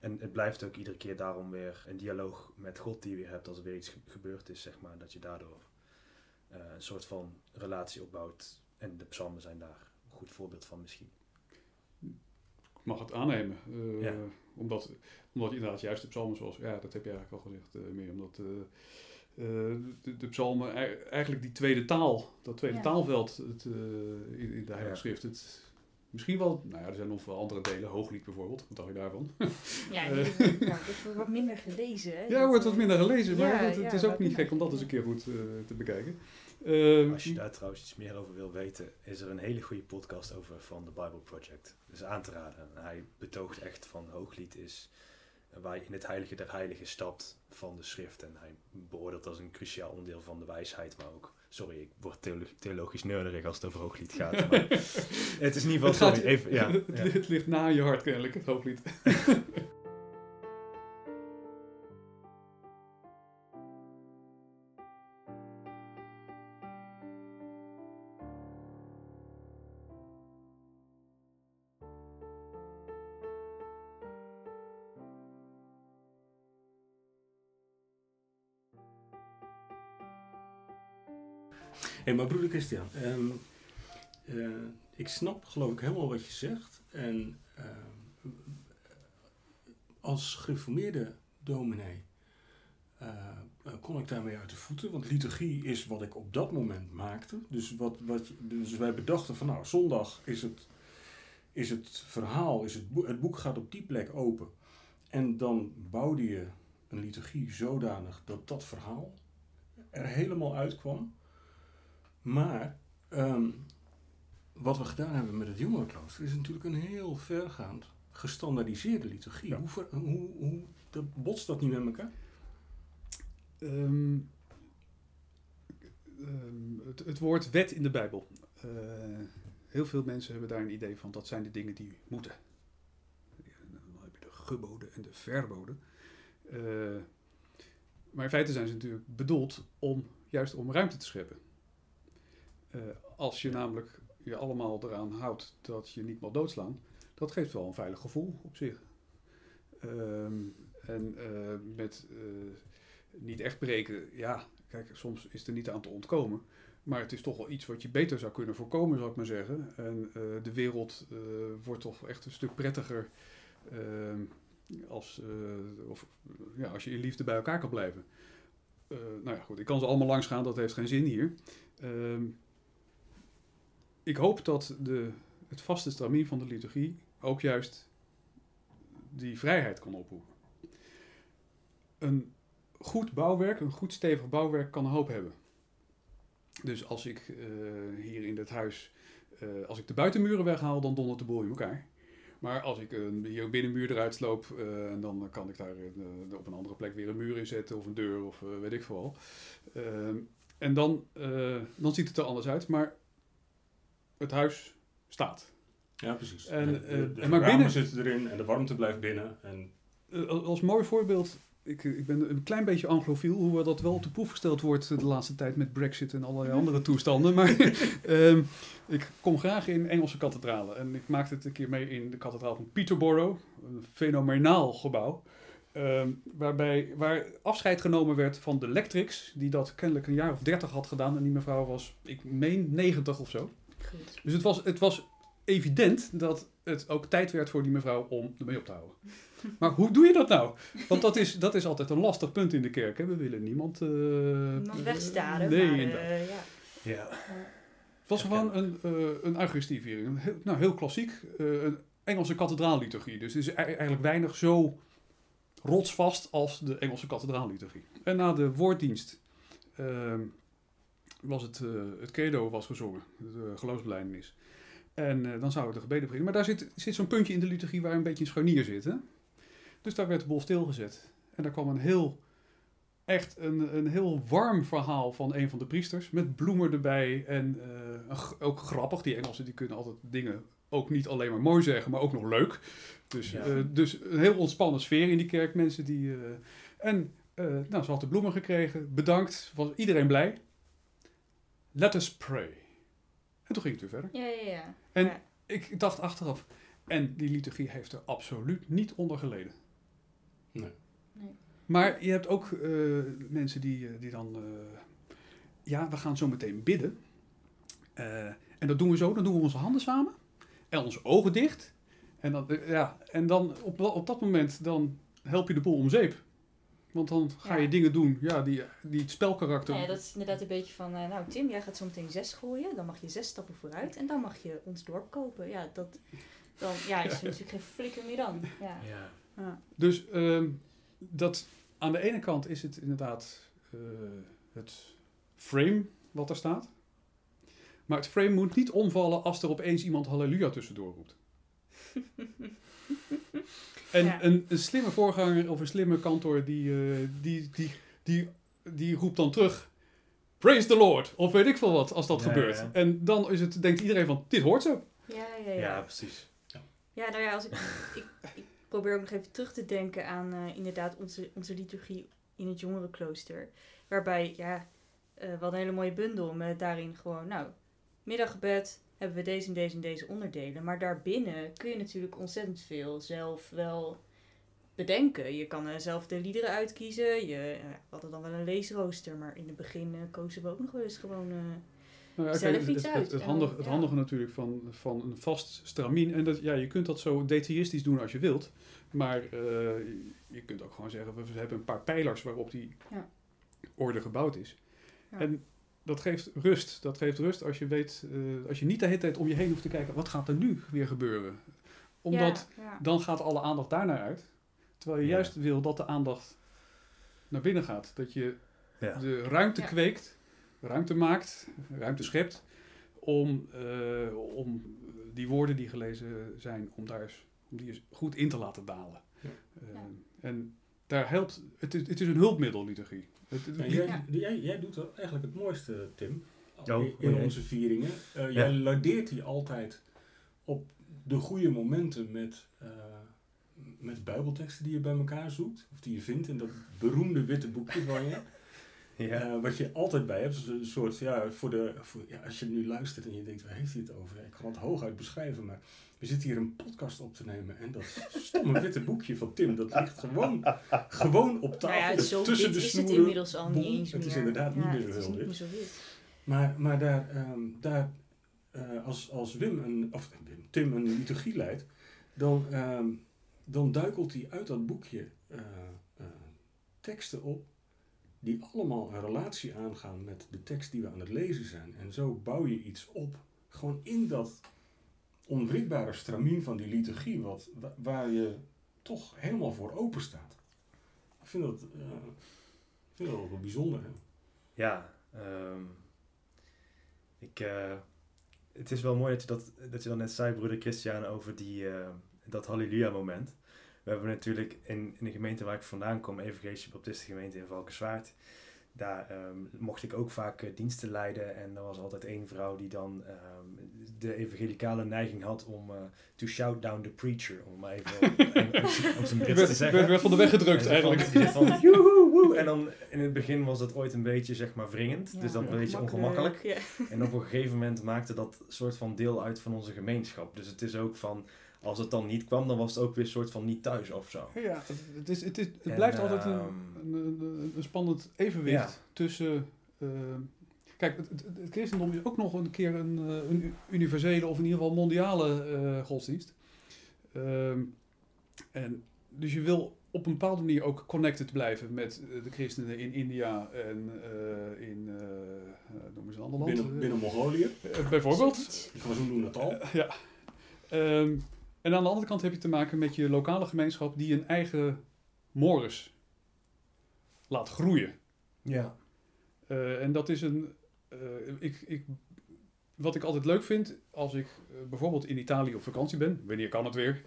En het blijft ook iedere keer daarom weer een dialoog met God die je weer hebt als er weer iets gebeurd is, zeg maar. Dat je daardoor uh, een soort van relatie opbouwt. En de psalmen zijn daar een goed voorbeeld van misschien. Mag het aannemen. Uh, ja. omdat, omdat inderdaad juist de psalmen zoals... Ja, dat heb je eigenlijk al gezegd, uh, meer omdat... de, de psalmen, eigenlijk die tweede taal, dat tweede Ja. taalveld het, in, in de Heilige Schrift, het, Misschien wel, nou ja, er zijn nog wel andere delen, Hooglied bijvoorbeeld, wat dacht je daarvan? Ja, Eh. die, nou, dat wordt wat minder gelezen. Hè? Ja, wordt wat minder gelezen, maar Ja, het, het ja, is ook niet gek om dat eens een keer goed eh, te bekijken. Ehm, Als je daar trouwens iets meer over wil weten, is er een hele goede podcast over van de Bible Project. Dus aan te raden. Hij betoogt echt van Hooglied is waar je in het heilige der heiligen stapt van de schrift. En hij beoordeelt als een cruciaal onderdeel van de wijsheid, maar ook... Sorry, ik word theolo- theologisch nerdig als het over Hooglied gaat. Maar het is in ieder het, geval... gaat- Sorry, even, ja, het, ja. het ligt na je hart kennelijk, het Hooglied. Hé, maar broeder Christian, ehm, eh, ik snap geloof ik helemaal wat je zegt. En ehm, als gereformeerde dominee eh, eh, kon ik daarmee uit de voeten. Want liturgie is wat ik op dat moment maakte. Dus, wat, wat, dus wij bedachten van nou, zondag is het, is het verhaal, is het, het boek gaat op die plek open. En dan bouwde je een liturgie zodanig dat dat verhaal er helemaal uitkwam. Maar ehm, wat we gedaan hebben met het jongerenklooster is natuurlijk een heel vergaand gestandaardiseerde liturgie. Ja. Hoe, ver- hoe, hoe botst dat niet met elkaar? Ehm, ehm, het, het woord wet in de Bijbel. Eh, heel veel mensen hebben daar een idee van, dat zijn de dingen die moeten. Dan heb je de geboden en de verboden. Eh, maar in feite zijn ze natuurlijk bedoeld om juist om ruimte te scheppen. Eh, als je namelijk je allemaal eraan houdt dat je niet mag doodslaan, dat geeft wel een veilig gevoel op zich. Ehm, en eh, met eh, niet echt breken, ja, kijk, soms is er niet aan te ontkomen. Maar het is toch wel iets wat je beter zou kunnen voorkomen, zou ik maar zeggen. En de wereld wordt toch echt een stuk prettiger ehm, als, of, ja, als je in liefde bij elkaar kan blijven. Nou ja, goed, ik kan ze allemaal langs gaan, dat heeft geen zin hier. Ehm, ik hoop dat de, het vaste stramien van de liturgie ook juist die vrijheid kan oproepen. Een goed bouwwerk, een goed stevig bouwwerk kan hoop hebben. Dus als ik eh, hier in dit huis, eh, als ik de buitenmuren weghaal, dan dondert de boel in elkaar. Maar als ik een, hier binnenmuur eruit sloop, en dan kan ik daar op een andere plek weer een muur in zetten, of een deur, of weet ik veel en dan, dan ziet het er anders uit, maar het huis staat. Ja, precies. En, de, de, eh, de en maar ramen binnen- zitten erin en de warmte blijft binnen. En Eh, als- mooi voorbeeld, ik, ik ben een klein beetje anglofiel, hoewel dat wel op de proef gesteld wordt de laatste tijd met Brexit en allerlei andere toestanden. Maar ehm, ik kom graag in Engelse kathedralen. En ik maakte het een keer mee in de kathedraal van Peterborough, een fenomenaal gebouw. Ehm, waarbij, waar afscheid genomen werd van de Lectrix, die dat kennelijk een jaar of dertig had gedaan. En die mevrouw was, ik meen, 90 of zo. Goed. Dus het was, het was evident dat het ook tijd werd voor die mevrouw om ermee op te houden. Maar hoe doe je dat nou? Want dat is, dat is altijd een lastig punt in de kerk. Hè? We willen niemand... eh, Iemand eh, wegstaren, Nee, maar eh, ja. Ja. Het was gewoon een, eh een Eucharistieviering. Heel, nou, heel klassiek. eh, een Engelse kathedraalliturgie. Dus het is e- eigenlijk weinig zo rotsvast als de Engelse kathedraalliturgie. En na de woorddienst ehm, was het, eh, het credo was gezongen. De geloofsbelijdenis. En eh, dan zouden de gebeden beginnen. Maar daar zit, zit zo'n puntje in de liturgie waar een beetje een scharnier zit. Hè? Dus daar werd de bol stilgezet. En daar kwam een heel, echt een, een heel warm verhaal van een van de priesters. Met bloemen erbij. En eh, ook grappig. Die Engelsen die kunnen altijd dingen ook niet alleen maar mooi zeggen, maar ook nog leuk. Dus, Ja. eh, dus een heel ontspannen sfeer in die kerk. Mensen die... eh, en eh, nou, ze had de bloemen gekregen. Bedankt. Was iedereen blij. Let us pray. En toen ging het weer verder. Ja, ja, ja. En Ja. ik dacht achteraf. En die liturgie heeft er absoluut niet onder geleden. Nee. Nee. Maar je hebt ook eh, mensen die, eh, die dan... eh, ja, we gaan zo meteen bidden. Eh, en dat doen we zo. Dan doen we onze handen samen. En onze ogen dicht. En dan, ja, en dan op, op dat moment dan help je de boel om zeep. Want dan ga je Ja. dingen doen ja, die, die het spelkarakter... Nou ja, dat is inderdaad een beetje van, eh, nou Tim, jij gaat zo meteen zes gooien, dan mag je zes stappen vooruit en dan mag je ons dorp kopen. Ja, dat, dan ja, is er natuurlijk geen flikker meer dan. Ja. Ja. Ja. Dus ehm, dat, aan de ene kant is het inderdaad eh, het frame wat er staat. Maar het frame moet niet omvallen als er opeens iemand halleluja tussendoor roept. En Ja. een, een slimme voorganger of een slimme kantor die, eh, die, die, die, die roept dan terug... Praise the Lord! Of weet ik veel wat, als dat Ja, gebeurt. ja. En dan is het, denkt iedereen van, dit hoort zo. Ja, ja, ja. Ja, precies. Ja, nou ja, als ik, ik, ik probeer ook nog even terug te denken aan eh, inderdaad onze, onze liturgie in het jongerenklooster. Waarbij, ja, eh we hadden een hele mooie bundel met daarin gewoon, nou, middaggebed hebben we deze en deze en deze onderdelen. Maar daarbinnen kun je natuurlijk ontzettend veel zelf wel bedenken. Je kan eh, zelf de liederen uitkiezen. Je, eh, we hadden dan wel een leesrooster, maar in het begin eh, kozen we ook nog wel eens gewoon... Nou ja, Zelf kijk, iets het, uit het, het handige, dan- het ja. handige natuurlijk van, van een vast stramien. En dat, ja, je kunt dat zo detailistisch doen als je wilt. Maar je kunt ook gewoon zeggen, we hebben een paar pijlers waarop die Ja. orde gebouwd is. En dat geeft rust. Dat geeft rust als je weet, eh, als je niet de hele tijd om je heen hoeft te kijken, wat gaat er nu weer gebeuren? Omdat ja, ja. dan gaat alle aandacht daarnaar uit. Terwijl je Ja. juist wil dat de aandacht naar binnen gaat. Dat je Ja. de ruimte Ja. kweekt, ruimte maakt, ruimte schept om, eh, om die woorden die gelezen zijn, om, daar eens, om die eens goed in te laten dalen. Ja. Eh, Ja. En daar helpt, het is, het is een hulpmiddel, liturgie. Het, het- En jij, jij, jij doet dat eigenlijk het mooiste, Tim, Oh, in, onze vieringen. Eh, jij lardeert die altijd op de goede momenten met, eh, met bijbelteksten die je bij elkaar zoekt. Of die je vindt in dat beroemde witte boekje van je. Ja. Eh, wat je altijd bij hebt. Dus een soort, ja, voor de, voor, ja, als je nu luistert en je denkt, waar heeft hij het over? Ik kan het hooguit beschrijven, maar we zitten hier een podcast op te nemen. En dat stomme witte boekje van Tim, dat ligt gewoon, gewoon op tafel. Nou ja, zo tussen de is het snoeren. inmiddels al niet eens Het is inderdaad niet meer zo is heel wit. Maar, maar daar, ehm, daar eh, als, als Wim een, of Wim, Tim een liturgie leidt, dan, ehm, dan duikelt hij uit dat boekje eh, eh, teksten op die allemaal een relatie aangaan met de tekst die we aan het lezen zijn. En zo bouw je iets op, gewoon in dat onwrikbare stramien van die liturgie, wat, wa- waar je toch helemaal voor open staat. Ik vind dat, dat wel bijzonder. Hè? Ja, ehm, ik, eh, het is wel mooi dat je dat, dat je dan net zei, broeder Christian, over die, eh, dat halleluja-moment. We hebben natuurlijk in, in de gemeente waar ik vandaan kom, Evangelische Baptistengemeente in Valkenswaard, daar ehm, mocht ik ook vaak eh, diensten leiden en er was altijd één vrouw die dan ehm, de evangelicale neiging had om eh, to shout down the preacher, om maar even op, zijn Je Brits te werd, zeggen. werd, werd van de weg gedrukt eigenlijk. Van, die zit van, joehoe, woe. En dan in het begin was dat ooit een beetje zeg maar wringend. Ja, dus dan een beetje ongemakkelijk, ongemakkelijk. Ja. En op een gegeven moment maakte dat soort van deel uit van onze gemeenschap. Dus het is ook van, als het dan niet kwam, dan was het ook weer een soort van niet thuis of zo. Ja, het, is, het, is, het En, blijft altijd een, ehm, een, een, een spannend evenwicht Ja. tussen. eh, kijk, het, het, het christendom is ook nog een keer een, eh, een universele of in ieder geval mondiale eh, godsdienst. Ehm, en dus je wil op een bepaalde manier ook connected blijven met eh, de christenen in India en eh, in. noem eens een ander land. Binnen, binnen Mongolië. Bijvoorbeeld. Zoiets. Ik was doen het al. Eh, ja. Ehm, en aan de andere kant heb je te maken met je lokale gemeenschap die een eigen mores laat groeien. Ja. Eh, en dat is een. eh, ik, ik, wat ik altijd leuk vind, als ik eh, bijvoorbeeld in Italië op vakantie ben, wanneer kan het weer,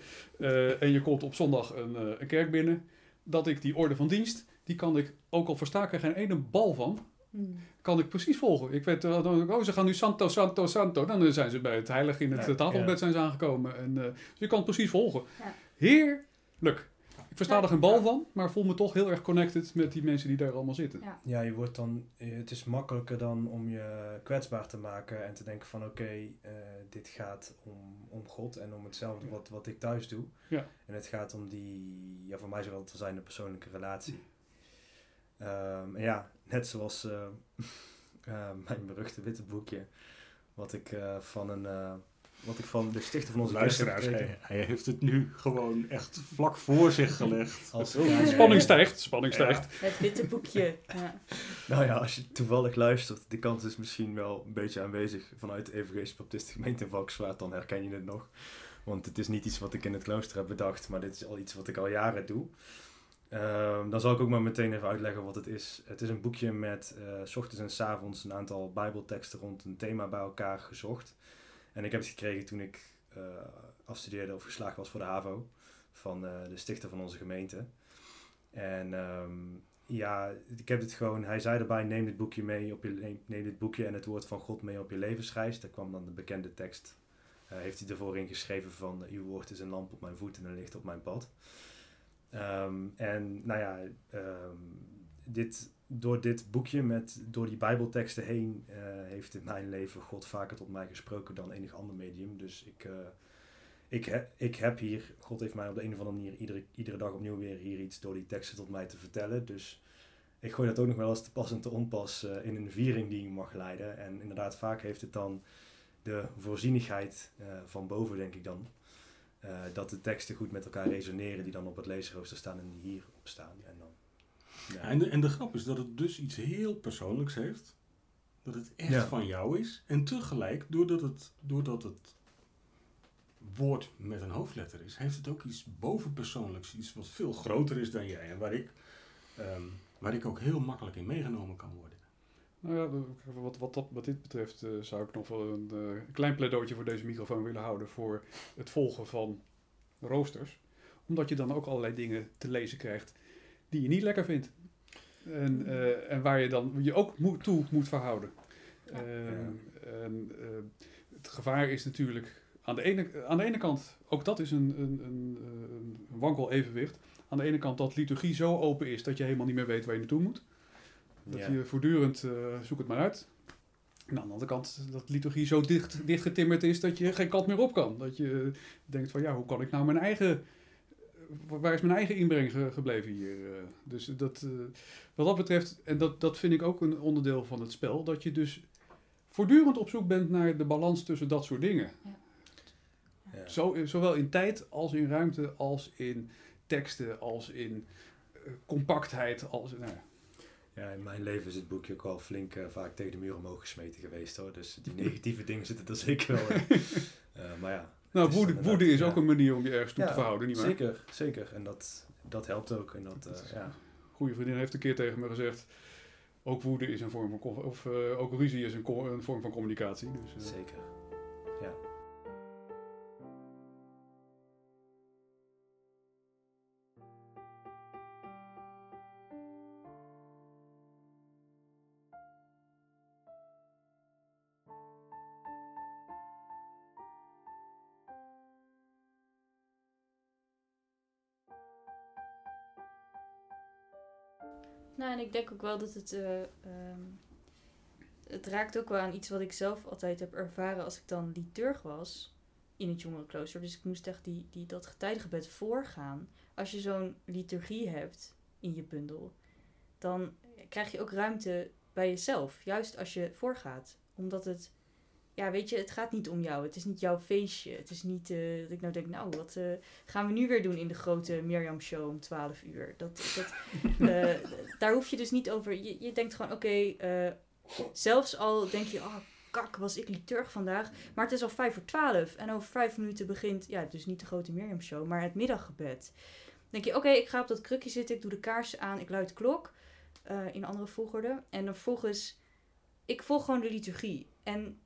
en je komt op zondag een, een kerk binnen, dat ik die orde van dienst, die kan ik, ook al versta ik er geen ene bal van, Hmm. kan ik precies volgen. Ik weet, eh, dan, oh, ze gaan nu Santo, Santo, Santo. Dan zijn ze bij het heilig in het Ja, eh, tafelbed ja. zijn ze aangekomen. En, eh, dus je kan het precies volgen. Ja. Heerlijk. Ik versta Ja. er geen bal van, maar voel me toch heel erg connected met die mensen die daar allemaal zitten. Ja. Ja, je wordt dan, eh, het is makkelijker dan om je kwetsbaar te maken en te denken van oké, eh, dit gaat om, om God en om hetzelfde Ja. wat, wat ik thuis doe. Ja. En het gaat om die, ja voor mij zal het zijn, de persoonlijke relatie. Ehm, ja, net zoals eh, eh, mijn beruchte witte boekje, wat ik eh, van een, eh, wat ik van de stichter van onze Luisteraars, hij, hij heeft het nu gewoon echt vlak voor zich gelegd. Als spanning stijgt, spanning Ja. stijgt. Het witte boekje. Ja. Nou ja, als je toevallig luistert, de kans is misschien wel een beetje aanwezig vanuit de Evangelische Baptiste gemeente in Valkenswaard, dan herken je het nog. Want het is niet iets wat ik in het klooster heb bedacht, maar dit is al iets wat ik al jaren doe. Ehm, dan zal ik ook maar meteen even uitleggen wat het is. Het is een boekje met s ochtends en avonds een aantal bijbelteksten rond een thema bij elkaar gezocht. En ik heb het gekregen toen ik eh, afstudeerde of geslaagd was voor de HAVO van eh, de stichter van onze gemeente. En ehm, ja, ik heb het gewoon. Hij zei erbij: neem dit boekje mee op je neem, neem dit boekje en het woord van God mee op je levensreis. Daar kwam dan de bekende tekst. heeft hij ervoor ingeschreven van uw woord is een lamp op mijn voet en een licht op mijn pad. Ehm, en nou ja, ehm, dit, door dit boekje met door die bijbelteksten heen eh, heeft in mijn leven God vaker tot mij gesproken dan enig ander medium. Dus ik, eh, ik, ik heb hier, God heeft mij op de een of andere manier iedere, iedere dag opnieuw weer hier iets door die teksten tot mij te vertellen. Dus ik gooi dat ook nog wel eens te pas en te onpas eh, in een viering die ik mag leiden. En inderdaad, vaak heeft het dan de voorzienigheid van boven, denk ik dan. Eh, dat de teksten goed met elkaar resoneren die dan op het leesrooster staan en die hierop staan. En, dan, ja. En, de, en de grap is dat het dus iets heel persoonlijks heeft. Dat het echt Ja. van jou is. En tegelijk, doordat het, doordat het woord met een hoofdletter is, heeft het ook iets bovenpersoonlijks. Iets wat veel groter is dan jij. En waar ik, ehm, waar ik ook heel makkelijk in meegenomen kan worden. Nou ja, wat, wat, dat, wat dit betreft eh, zou ik nog wel een eh, klein pleidootje voor deze microfoon willen houden voor het volgen van roosters. Omdat je dan ook allerlei dingen te lezen krijgt die je niet lekker vindt. En, eh, en waar je dan je ook moet, toe moet verhouden. Ja. Eh, en, eh, het gevaar is natuurlijk aan de, ene, aan de ene kant, ook dat is een, een, een, een wankel evenwicht. Aan de ene kant dat liturgie zo open is dat je helemaal niet meer weet waar je naartoe moet. Dat Ja. je voortdurend eh, zoek het maar uit. En aan de andere kant dat liturgie zo dicht, dichtgetimmerd is dat je geen kant meer op kan. Dat je denkt van ja, hoe kan ik nou mijn eigen... eh, Waar is mijn eigen inbreng ge- gebleven hier? eh? Dus dat, eh, wat dat betreft, en dat, dat vind ik ook een onderdeel van het spel, dat je dus voortdurend op zoek bent naar de balans tussen dat soort dingen. Ja. Zo, zowel in tijd als in ruimte, als in teksten, als in compactheid. Als, nou, ja. Ja, in mijn leven is het boekje ook al flink eh, vaak tegen de muur omhoog gesmeten geweest hoor. Dus die negatieve dingen zitten er zeker wel in. Eh, maar ja. nou, woede, woede is ja. ook een manier om je ergens toe Ja, te verhouden, niet waar? Zeker, zeker. En dat, dat helpt ook. En dat, eh, ja. goede vriendin heeft een keer tegen me gezegd. Ook woede is een vorm van. Of ook ruzie is een, een vorm van communicatie. Dus, Zeker. En ik denk ook wel dat het. eh, ehm, het raakt ook wel aan iets wat ik zelf altijd heb ervaren als ik dan liturg was. in het jongerenklooster. Dus ik moest echt die, die, dat getijdengebed voorgaan. Als je zo'n liturgie hebt in je bundel, dan krijg je ook ruimte bij jezelf. Juist als je voorgaat. Omdat het, ja, weet je, het gaat niet om jou. Het is niet jouw feestje. Het is niet eh, dat ik nou denk, nou, wat eh, gaan we nu weer doen in de grote Mirjam Show om 12 uur? Dat, dat, eh, daar hoef je dus niet over. Je, je denkt gewoon, oké, zelfs al denk je, oh, kak, was ik liturg vandaag. Maar het is al vijf voor twaalf. En over vijf minuten begint, ja, dus niet de grote Mirjam Show, maar het middaggebed. Dan denk je, oké, ik ga op dat krukje zitten, ik doe de kaarsen aan, ik luid de klok. in andere volgorde. En dan vervolgens, ik volg gewoon de liturgie. En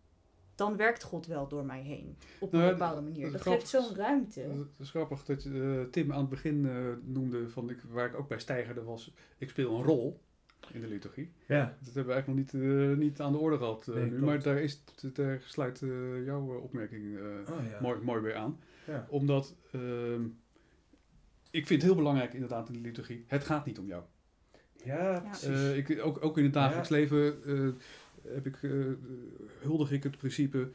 dan werkt God wel door mij heen. Op een Nou bepaalde manier. dat geeft zo'n ruimte. Het is grappig dat je, eh, Tim aan het begin eh, noemde, van ik, waar ik ook bij stijgerde, was ik speel een rol in de liturgie. Ja, Dat hebben we eigenlijk nog niet, eh, niet aan de orde gehad eh, Nee, nu, klopt. maar daar, is, daar sluit eh, jouw opmerking eh, oh, ja. mooi, mooi bij aan. Ja. Omdat ehm, ik vind het heel belangrijk inderdaad in de liturgie, het gaat niet om jou. Ja, precies. Ik, ook, ook in het dagelijks Ja. leven eh, heb ik, eh, huldig ik het principe,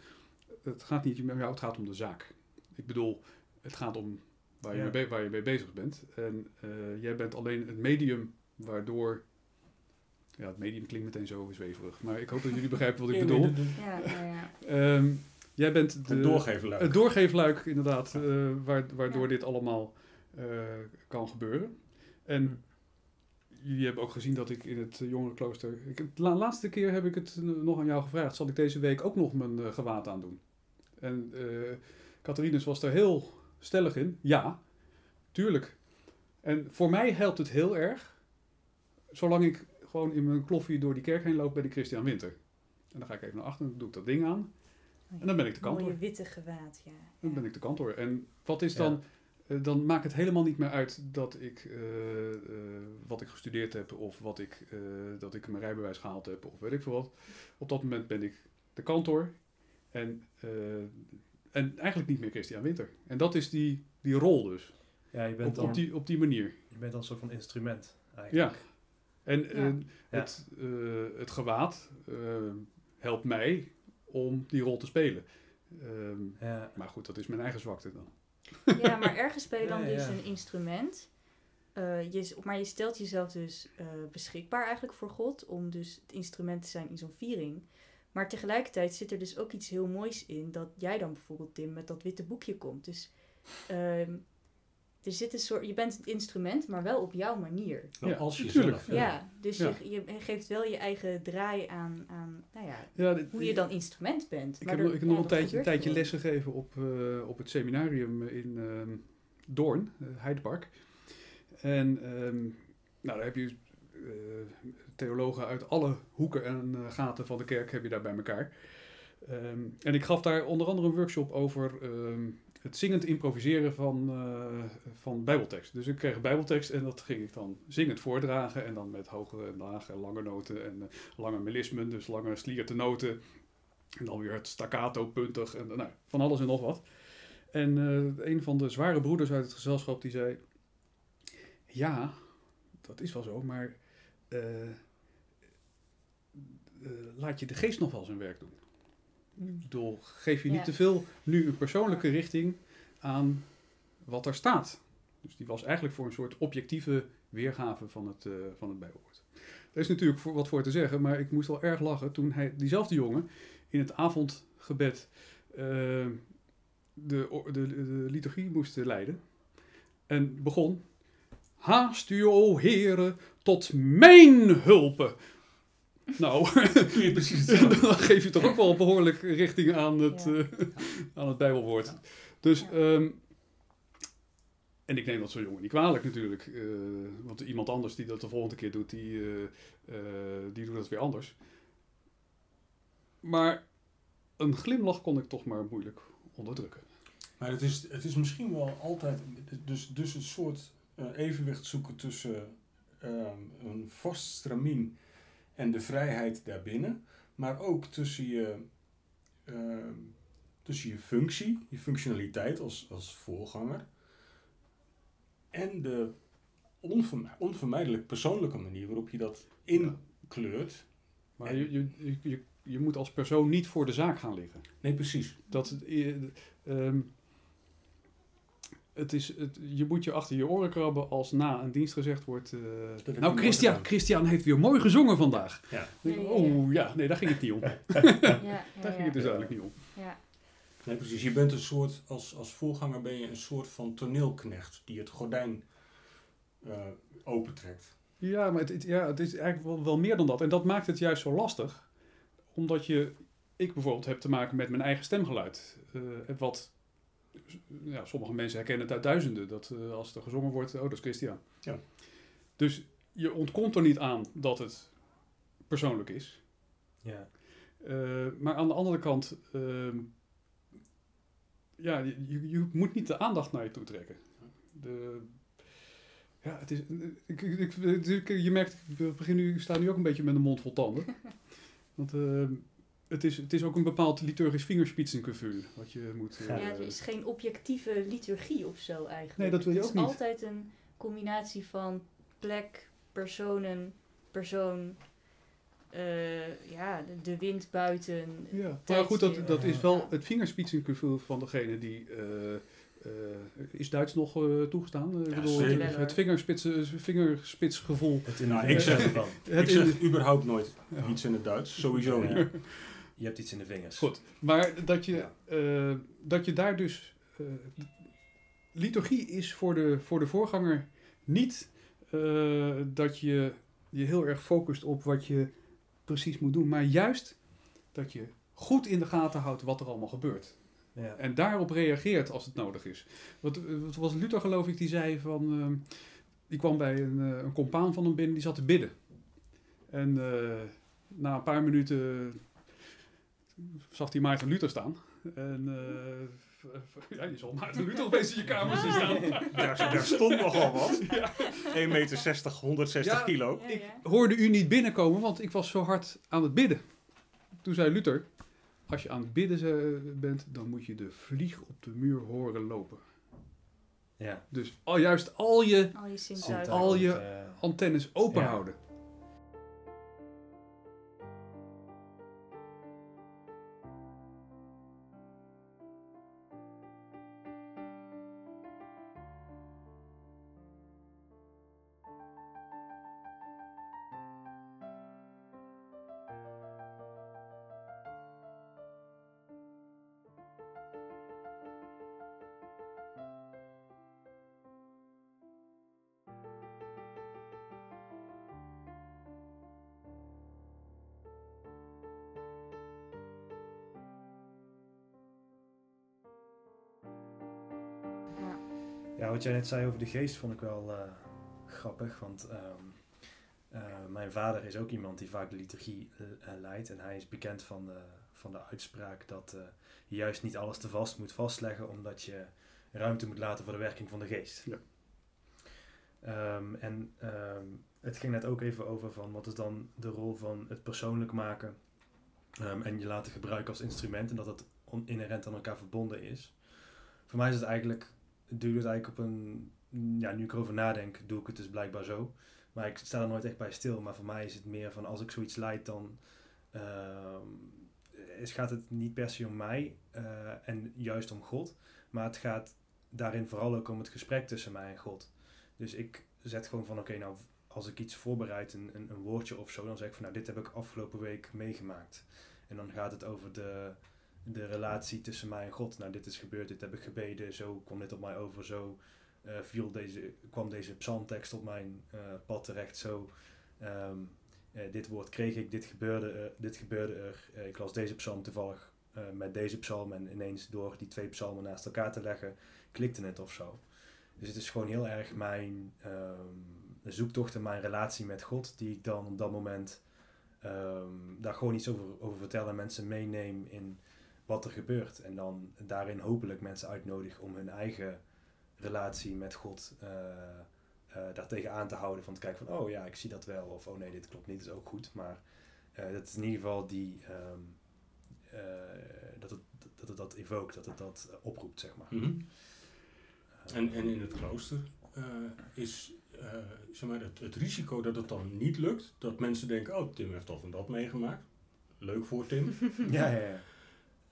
het gaat niet om jou, het gaat om de zaak. Ik bedoel, het gaat om waar je, Ja. mee, waar je mee bezig bent. En eh, jij bent alleen het medium waardoor... Ja, het medium klinkt meteen zo zweverig. Maar ik hoop dat jullie begrijpen wat ik bedoel. Ja, ja. Ehm, jij bent de, Het doorgeven luik. het doorgeefluik, inderdaad, eh, waar, waardoor dit allemaal eh, kan gebeuren. En jullie hebben ook gezien dat ik in het eh, jongerenklooster... Ik, de la- laatste keer heb ik het eh, nog aan jou gevraagd. Zal ik deze week ook nog mijn eh, gewaad aandoen? En eh Catharinus was daar heel stellig in. Ja, tuurlijk. En voor mij helpt het heel erg. Zolang ik gewoon in mijn kloffie door die kerk heen loop, ben ik Christian Winter. En dan ga ik even naar achteren, dan doe ik dat ding aan. En dan ben ik de kantor. Mooie witte gewaad, ja. Dan ben ik de kantor. En wat is dan... dan maakt het helemaal niet meer uit dat ik, eh, eh, wat ik gestudeerd heb of wat ik, eh, dat ik mijn rijbewijs gehaald heb of weet ik veel wat. Op dat moment ben ik de kantor en, eh, en eigenlijk niet meer Christian Winter. En dat is die, die rol dus, ja, je bent op, dan, op, die, op die manier. je bent dan een soort van instrument Ja. eigenlijk. En Ja. eh, Het, eh, het gewaad eh, helpt mij om die rol te spelen. Ehm, Ja. maar goed, dat is mijn eigen zwakte dan. Ja, maar ergens ben je dan Ja, dus een instrument. Eh, je, maar je stelt jezelf dus eh, beschikbaar eigenlijk voor God om dus het instrument te zijn in zo'n viering. Maar tegelijkertijd zit er dus ook iets heel moois in dat jij dan bijvoorbeeld Tim met dat witte boekje komt. Dus ehm, er zit een soort, je bent het instrument, maar wel op jouw manier. Ja, als natuurlijk. jezelf. Ja, dus Ja. Je, je geeft wel je eigen draai aan, aan nou ja, Ja, dit- hoe je dan instrument bent. Ik Maar heb, nog- er- ik heb ja, nog een tijdje, tijdje gewoon. lessen gegeven op, eh, op het seminarium in ehm, Doorn, uh, Heidepark. En ehm, nou, daar heb je eh, theologen uit alle hoeken en eh, gaten van de kerk heb je daar bij elkaar. Ehm, en ik gaf daar onder andere een workshop over ehm, het zingend improviseren van, eh, van bijbeltekst. Dus ik kreeg bijbeltekst en dat ging ik dan zingend voordragen. En dan met hoge en lage en lange noten en eh, lange melismen, dus lange slierte noten. En dan weer het staccato puntig en nou, van alles en nog wat. En eh, een van de zware broeders uit het gezelschap die zei... Ja, dat is wel zo, maar laat je de geest nog wel zijn werk doen. Ik bedoel, geef je niet Ja. te veel nu een persoonlijke richting aan wat er staat. Dus die was eigenlijk voor een soort objectieve weergave van het, eh, van het Bijbelwoord. Er is natuurlijk voor, wat voor te zeggen, maar ik moest wel erg lachen toen hij, diezelfde jongen in het avondgebed eh, de, de, de liturgie moest leiden. En begon, haast u, o heren, tot mijn hulpen. Nou, Doe je precies hetzelfde. dan geef je toch ook wel behoorlijk richting aan het, Ja. eh, aan het Bijbelwoord. Dus, Ja. ehm, en ik neem dat zo'n jongen niet kwalijk natuurlijk. eh, want iemand anders die dat de volgende keer doet, die, eh, eh, die doet dat weer anders. Maar een glimlach kon ik toch maar moeilijk onderdrukken. Maar het is, het is misschien wel altijd dus, dus een soort eh, evenwicht zoeken tussen ehm, een vast stramien en de vrijheid daarbinnen. Maar ook tussen je, ehm, tussen je functie, je functionaliteit als, als voorganger. En de onverm- onvermijdelijk persoonlijke manier waarop je dat inkleurt. Maar je, je, je, je, je moet als persoon niet voor de zaak gaan liggen. Nee, precies. Dat, eh, ehm, het is, het, je moet je achter je oren krabben als na een dienst gezegd wordt... eh, nou, Christian. Christian heeft weer mooi gezongen vandaag. Ja. Oh ja, nee, daar ging het niet om. Ja, Daar ja, ging ja. het dus eigenlijk niet om. Ja. Nee, precies. Je bent een soort, als, als voorganger ben je een soort van toneelknecht die het gordijn eh, opentrekt. Ja, maar het, het- ja, het is eigenlijk wel, wel meer dan dat. En dat maakt het juist zo lastig. Omdat je, ik bijvoorbeeld heb te maken met mijn eigen stemgeluid. Eh, wat, ja, sommige mensen herkennen het uit duizenden. Dat eh, als er gezongen wordt, oh dat is Christian. Ja. Dus je ontkomt er niet aan dat het persoonlijk is. Ja. Eh, maar aan de andere kant, ehm, ja, je, je- moet niet de aandacht naar je toe trekken. De, ja, het is, ik, ik, ik- je merkt, ik begin nu, ik sta nu ook een beetje met een mond vol tanden. Want ehm, het, is, het is ook een bepaald liturgisch vingerspitsengevoel wat je moet... Ja, eh, Ja, het is geen objectieve liturgie of zo eigenlijk. Nee, dat wil je het ook is niet. altijd een combinatie van plek, personen, persoon, eh, ja, de, de wind buiten. Ja, maar goed, dat, dat is wel het vingerspitsengevoel van degene die... eh, eh, is Duits nog eh, toegestaan? Ik Ja, bedoel, zeker. het, het vingerspitsen, vingerspitsgevoel. Het Nou, ik zeg- ervan. Het ik in- zeg überhaupt nooit Ja. iets in het Duits. Sowieso Ja. niet. Je hebt iets in de vingers. Goed, maar dat je, Ja. eh, dat je daar dus... eh, liturgie is voor de, voor de voorganger niet eh, dat je je heel erg focust op wat je precies moet doen, maar juist dat je goed in de gaten houdt wat er allemaal gebeurt. Ja. En daarop reageert als het nodig is. Wat, wat was Luther, geloof ik, die zei van. ehm, die kwam bij een, een compaan van hem binnen, die zat te bidden. En na een paar minuten zag hij Maarten Luther staan. En eh, ja, je zal Maarten Luther opeens in je kamer zien staan. Daar, daar stond nogal wat. Ja. 1,60 meter, 160 Ja. kilo. Ik hoorde u niet binnenkomen, want ik was zo hard aan het bidden. Toen zei Luther, als je aan het bidden bent, dan moet je de vlieg op de muur horen lopen. Ja. Dus al, juist al je Al je. Al je- antennes open Ja. houden. Wat jij net zei over de geest vond ik wel eh, grappig. Want ehm, eh, mijn vader is ook iemand die vaak de liturgie eh, leidt. En hij is bekend van de, van de uitspraak dat je juist niet alles te vast moet vastleggen, omdat je ruimte moet laten voor de werking van de geest. Ja. Ehm, en ehm, het ging net ook even over van wat is dan de rol van het persoonlijk maken en je laten gebruiken als instrument en dat het on- inherent aan elkaar verbonden is. Voor mij is het eigenlijk doe ik het eigenlijk op een. Ja, nu ik erover nadenk, doe ik het dus blijkbaar zo. Maar ik sta er nooit echt bij stil. Maar voor mij is het meer van als ik zoiets leid, dan ehm, is, gaat het niet per se om mij eh, en juist om God. Maar het gaat daarin vooral ook om het gesprek tussen mij en God. Dus ik zet gewoon van oké, nou als ik iets voorbereid, een, een, een woordje of zo, dan zeg ik van nou dit heb ik afgelopen week meegemaakt. En dan gaat het over de, de relatie tussen mij en God. Nou, dit is gebeurd, dit heb ik gebeden, zo kwam dit op mij over, zo eh, viel deze, kwam deze psalmtekst op mijn eh, pad terecht, zo ehm, eh, dit woord kreeg ik, dit gebeurde, er, dit gebeurde er. Ik las deze psalm toevallig met deze psalm en ineens door die twee psalmen naast elkaar te leggen, klikte het of zo. Dus het is gewoon heel erg mijn ehm, zoektocht en mijn relatie met God, die ik dan op dat moment ehm, daar gewoon iets over, over vertel en mensen meeneem in wat er gebeurt. En dan daarin hopelijk mensen uitnodig om hun eigen relatie met God eh eh, daartegen aan te houden. Van te kijken van, oh ja, ik zie dat wel. Of, oh nee, dit klopt niet, is ook goed. Maar eh, dat is in ieder geval die, ehm, eh, dat, het, dat het dat dat het dat oproept, zeg maar. Mhm. En, en in het klooster is zeg maar het, het risico dat het dan niet lukt, dat mensen denken, oh Tim heeft dat en dat meegemaakt. leuk voor Tim. Ja, ja, ja.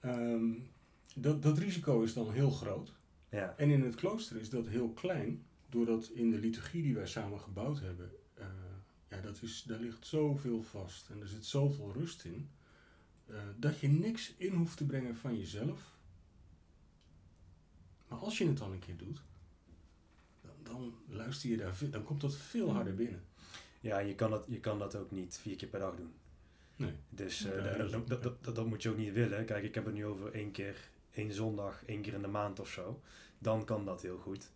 Ehm, dat, dat risico is dan heel groot. ja. En in het klooster is dat heel klein, doordat in de liturgie die wij samen gebouwd hebben, eh, ja, dat is, daar ligt zoveel vast en er zit zoveel rust in, eh, dat je niks in hoeft te brengen van jezelf. Maar als je het dan een keer doet, dan, dan luister je daar, dan komt dat veel harder binnen. Ja, je kan, dat, je kan dat ook niet vier keer per dag doen. Nee. Dus eh, Nee, dat, dat dat, dat, moet je ook niet willen. Kijk, ik heb het nu over één keer, één zondag, één keer in de maand of zo. Dan kan dat heel goed.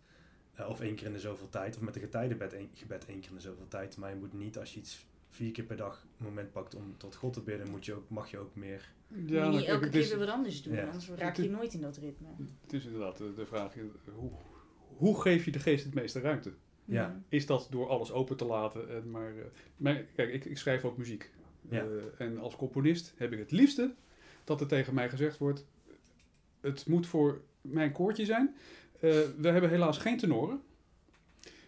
Eh, of één keer in de zoveel tijd. Of met een getijdengebed één, gebed één keer in de zoveel tijd. Maar je moet niet, als je iets vier keer per dag een moment pakt om tot God te bidden, moet je ook, mag je ook meer. Ja, Moet je niet elke het keer weer wat anders doen, Ja. anders raak je nooit in dat ritme. Het is inderdaad de, de vraag, eh, hoe, hoe geef je de geest het meeste ruimte? Ja. Mm. Is dat door alles open te laten? En maar, eh, kijk, ik, ik schrijf ook muziek. Ja. Eh, en als componist heb ik het liefste dat er tegen mij gezegd wordt... Het moet voor mijn koortje zijn. Eh, we hebben helaas geen tenoren.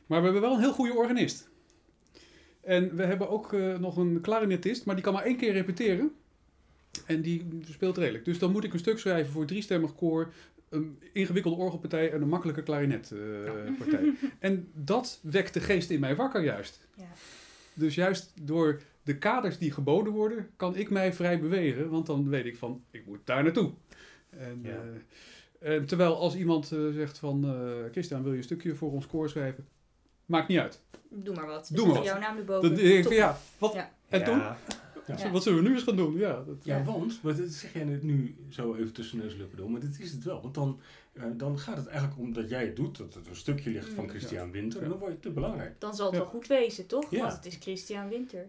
Maar we hebben wel een heel goede organist. En we hebben ook eh, nog een klarinetist, maar die kan maar één keer repeteren. En die speelt redelijk. Dus dan moet ik een stuk schrijven voor driestemmig koor, een ingewikkelde orgelpartij en een makkelijke klarinetpartij. en dat wekt de geest in mij wakker juist. Ja. Dus juist door de kaders die geboden worden, kan ik mij vrij bewegen. Want dan weet ik van, ik moet daar naartoe. En, Ja. eh, en terwijl als iemand eh, zegt van, eh Christian, wil je een stukje voor ons koor schrijven? Maakt niet uit. Doe maar wat. Doe maar wat. jouw naam erboven. Denk ik ja, wat? Ja. En toen? Ja, Ja. Wat zullen we nu eens gaan doen? Ja, dat, Ja, Ja. want, maar dat zeg jij net nu zo even tussen neus en lippen door, maar dit is het wel. Want dan, dan gaat het eigenlijk om dat jij het doet, dat het een stukje ligt van Mm. Christian Winter, en dan word je te belangrijk. Dan zal het Ja. wel goed wezen, toch? Ja. Want het is Christian Winter.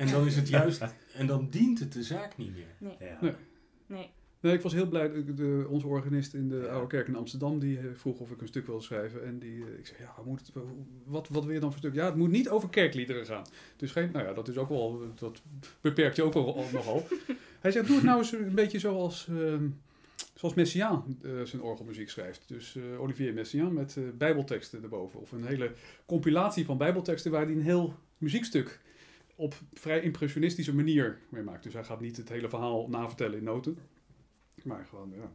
En dan is het juist, en dan dient het de zaak niet meer. ja. Nee. Nee. Nee, ik was heel blij. De, de- onze organist in de Ja. Oude Kerk in Amsterdam, die eh, vroeg of ik een stuk wilde schrijven. En die, eh, ik zei, ja, wat, moet het, wat, wat wil je dan voor stuk? Ja, het moet niet over kerkliederen gaan. Dus geen, nou ja, dat is ook wel, dat beperkt je ook al, al nogal. Hij zegt, doe het nou eens een beetje zoals, ehm zoals Messiaen eh, zijn orgelmuziek schrijft. Dus eh, Olivier Messiaen met bijbelteksten erboven. Of een hele compilatie van bijbelteksten waar hij een heel muziekstuk op vrij impressionistische manier mee maakt. Dus hij gaat niet het hele verhaal navertellen in noten. Maar gewoon, ja.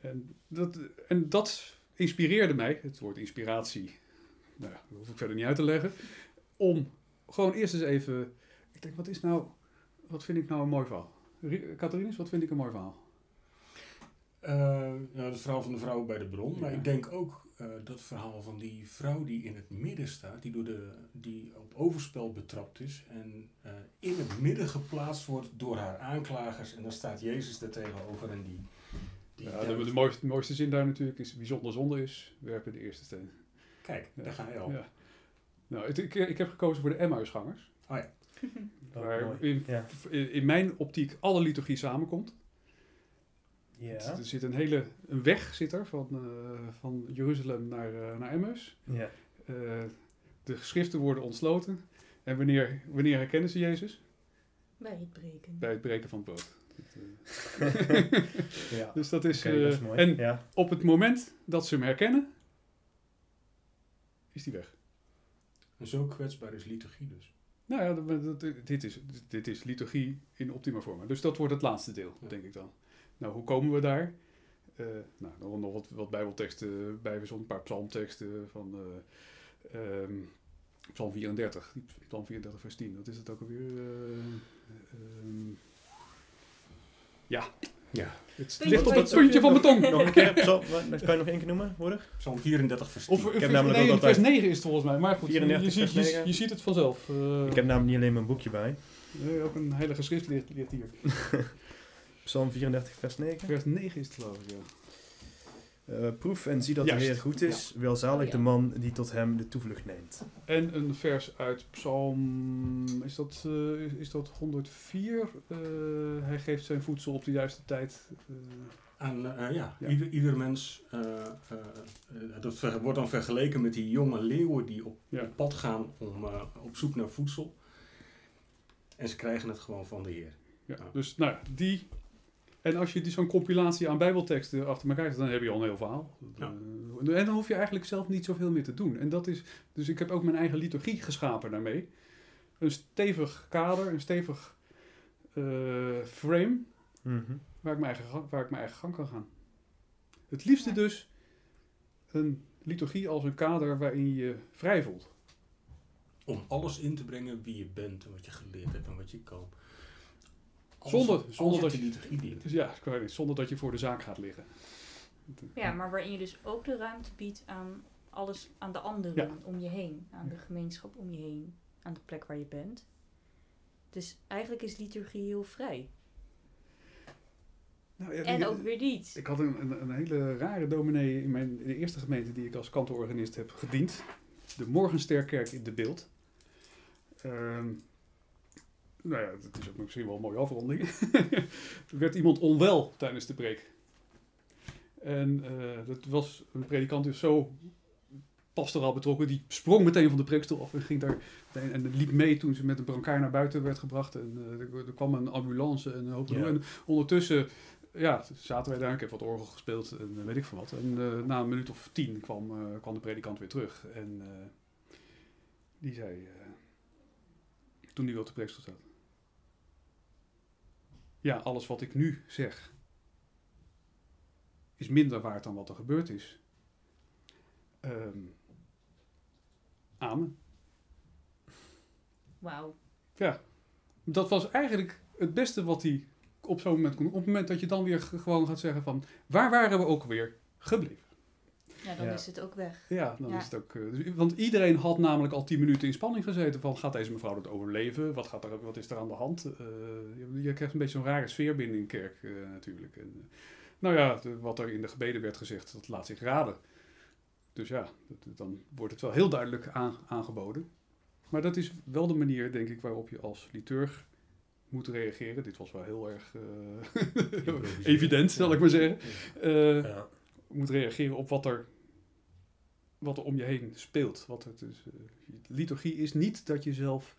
En dat, en dat inspireerde mij, het woord inspiratie, nou ja, dat hoef ik verder niet uit te leggen, om gewoon eerst eens even, ik denk, wat is nou, wat vind ik nou een mooi verhaal? Catharinus, wat vind ik een mooi verhaal? Eh, nou, het verhaal van de vrouw bij de bron, maar ik denk ook eh, dat verhaal van die vrouw die in het midden staat, die, door de, die op overspel betrapt is en eh, in het midden geplaatst wordt door haar aanklagers en dan staat Jezus er tegenover en die... die Ja, de, mooiste, de mooiste zin daar natuurlijk is, wie zonder zonde is, werpen de eerste steen. Kijk, Ja. daar ga je al. Ja. Nou, het- ik, ik heb gekozen voor de Emmausgangers. Oh ja. Waar in mijn optiek alle liturgie samenkomt. Ja. Er zit een hele een weg zit er, van, eh, van Jeruzalem naar, eh, naar Emmaus. Ja. Eh, de geschriften worden ontsloten. En wanneer, wanneer herkennen ze Jezus? Bij het breken. Bij het breken van het brood. Ja. dus dat is... Oké, dat is eh, mooi. en ja. op het moment dat ze hem herkennen, is die weg. En zo kwetsbaar is liturgie dus. Nou ja, dat- dat- dit, is, dit is liturgie in optima forma. Dus dat wordt het laatste deel, Ja. denk ik dan. Nou, hoe komen we daar? Eh, nou, nog, nog wat, wat bijbelteksten bij, een paar psalmteksten van eh, ehm, psalm 34. die Psalm 34 vers 10, wat is het ook alweer? Eh, ehm, ja, Ja. het ligt op het je puntje van mijn tong. Nog een keer, Psalm- kan je nog één keer noemen, broeder? Psalm 34 vers 10. Of, heb of- namelijk nee, ook vers altijd- 9 is het volgens mij. Maar goed, 34 je, je, 9. je ziet het vanzelf. Eh, Ik heb namelijk niet alleen mijn boekje bij. nee, ook een heilige schrift ligt, ligt hier. Psalm 34, vers 9. Vers 9 is het geloof ik, ja. Eh, proef en zie dat Juist. de Heer goed is. Welzalig Oh, ja. de man die tot hem de toevlucht neemt. En een vers uit Psalm, is dat, eh, is- is dat 104? Eh, hij geeft zijn voedsel op de juiste tijd. Eh, Aan, eh, ja, Ja. Ieder, ieder mens, eh, eh, eh, dat wordt dan vergeleken met die jonge leeuwen die op, Ja. op pad gaan om, eh, op zoek naar voedsel. En ze krijgen het gewoon van de Heer. ja. Ja. Dus nou, ja, die. En als je die zo'n compilatie aan bijbelteksten achter elkaar zet, dan heb je al een heel verhaal. Ja. Eh, en dan hoef je eigenlijk zelf niet zoveel meer te doen. En dat is, dus ik heb ook mijn eigen liturgie geschapen daarmee. Een stevig kader, een stevig eh, frame Mhm. waar ik, mijn eigen, gang- waar ik mijn eigen gang kan gaan. Het liefste Ja. dus een liturgie als een kader waarin je je vrij voelt. Om alles in te brengen wie je bent en wat je geleerd hebt en wat je kan. Als Zonder- zonder dat je- liturgie dient. Dus ja, niet, zonder dat je voor de zaak gaat liggen. Ja, maar waarin je dus ook de ruimte biedt aan alles, aan de anderen Ja. om je heen. Aan de gemeenschap om je heen. Aan de plek waar je bent. Dus eigenlijk is liturgie heel vrij. Nou, ja, En ik- ook weer niet. Ik had een, een, een hele rare dominee in, mijn, in de eerste gemeente die ik als kantororganist heb gediend. De Morgensterkerk in de Beeld. Ehm, nou ja, dat is ook misschien wel een mooie afronding. er werd iemand onwel tijdens de preek. En eh, dat was een predikant dus zo pastoraal betrokken. Die sprong meteen van de preekstoel af en ging daar meteen, en liep mee toen ze met een brancard naar buiten werd gebracht. En eh, er, er kwam een ambulance en een hoop. Ja. En ondertussen ja, zaten wij daar. Ik heb wat orgel gespeeld en eh, weet ik van wat. En na een minuut of tien kwam, kwam de predikant weer terug. En die zei, toen hij op de preekstoel zat. Ja, alles wat ik nu zeg is minder waard dan wat er gebeurd is. Ehm, amen. Wauw. Dat was eigenlijk het beste wat hij op zo'n moment kon. Op het moment dat je dan weer gewoon gaat zeggen van... Waar waren we ook weer gebleven? Ja, dan Ja. is het ook weg. Ja, dan Ja. is het ook... eh, dus- want iedereen had namelijk al tien minuten in spanning gezeten van... Gaat deze mevrouw het overleven? Wat, gaat er, wat is er aan de hand? Eh, je, je krijgt een beetje zo'n rare sfeer binnen in kerk eh, natuurlijk. En, nou ja, de- wat er in de gebeden werd gezegd, dat laat zich raden. Dus ja, dat- dan wordt het wel heel duidelijk aan- aangeboden. Maar dat is wel de manier, denk ik, waarop je als liturg moet reageren. Dit was wel heel erg eh, evident, zal ik maar zeggen. Eh, Ja. Moet reageren op wat er, wat er om je heen speelt. Wat het is, eh, liturgie is niet dat je zelf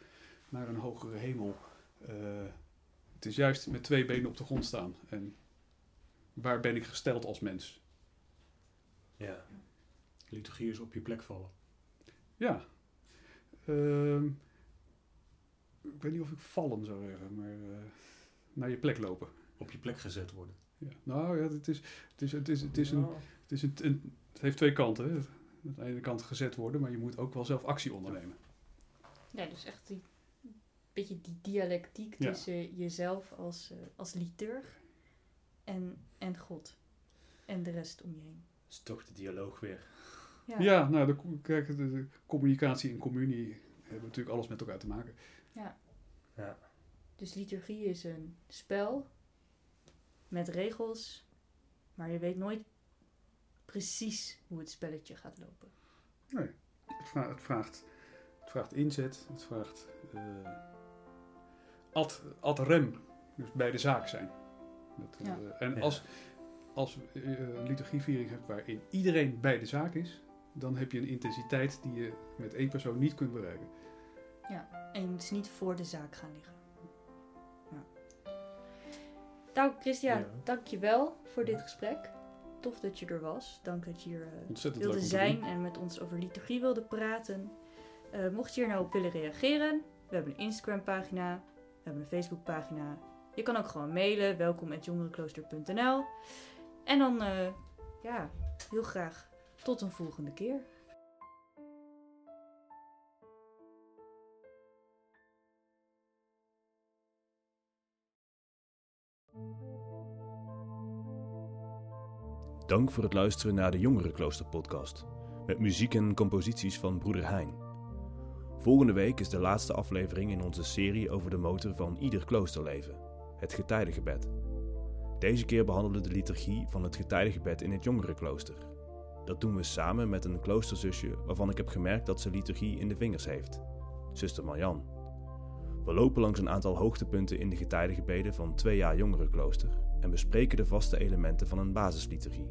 naar een hogere hemel. eh, het is juist met twee benen op de grond staan. En waar ben ik gesteld als mens? ja. Liturgie is op je plek vallen. Ja. Ehm, ik weet niet of ik vallen zou zeggen, maar eh, naar je plek lopen. Op je plek gezet worden. Ja. Nou ja, het is, het is, het is, het is, een, het, is een, een- het heeft twee kanten. Hè. Aan de ene kant gezet worden, maar je moet ook wel zelf actie ondernemen. Ja, dus echt die beetje die dialectiek Ja. tussen jezelf als, eh, als liturg en, en God. En de rest om je heen. is toch de dialoog weer. Ja. Ja, nou, de, kijk, de, de communicatie en communie hebben natuurlijk alles met elkaar te maken. Dus liturgie is een spel met regels, maar je weet nooit precies hoe het spelletje gaat lopen. Het, vra- het, vraagt, het vraagt inzet, het vraagt eh, ad, ad rem, dus bij de zaak zijn. Dat, eh, Ja. en Ja. als, als je een liturgieviering hebt waarin iedereen bij de zaak is, dan heb je een intensiteit die je met één persoon niet kunt bereiken. En je moet dus niet voor de zaak gaan liggen. Ja. Nou, Christian, Ja. dank je wel voor dit gesprek. Tof dat je er was. Dank dat je hier eh, wilde zijn en met ons over liturgie wilde praten. Eh, mocht je hier nou op willen reageren, we hebben een Instagram pagina, we hebben een Facebook pagina. Je kan ook gewoon mailen, welkom.jongerenklooster.nl En dan, eh, ja, heel graag tot een volgende keer. Dank voor het luisteren naar de Jongerenklooster podcast. Met muziek en composities van broeder Hein. Volgende week is de laatste aflevering in onze serie over de motor van ieder kloosterleven. Het getijdengebed. Deze keer behandelen we de liturgie van het getijdengebed in het Jongerenklooster. Dat doen we samen met een kloosterzusje waarvan ik heb gemerkt dat ze liturgie in de vingers heeft. Zuster Marjan. We lopen langs een aantal hoogtepunten in de getijdengebeden van twee jaar Jongerenklooster en bespreken de vaste elementen van een basisliturgie.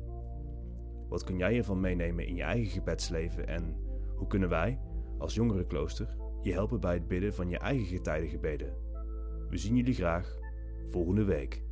Wat kun jij hiervan meenemen in je eigen gebedsleven en hoe kunnen wij, als jongerenklooster, je helpen bij het bidden van je eigen getijdengebeden? We zien jullie graag volgende week.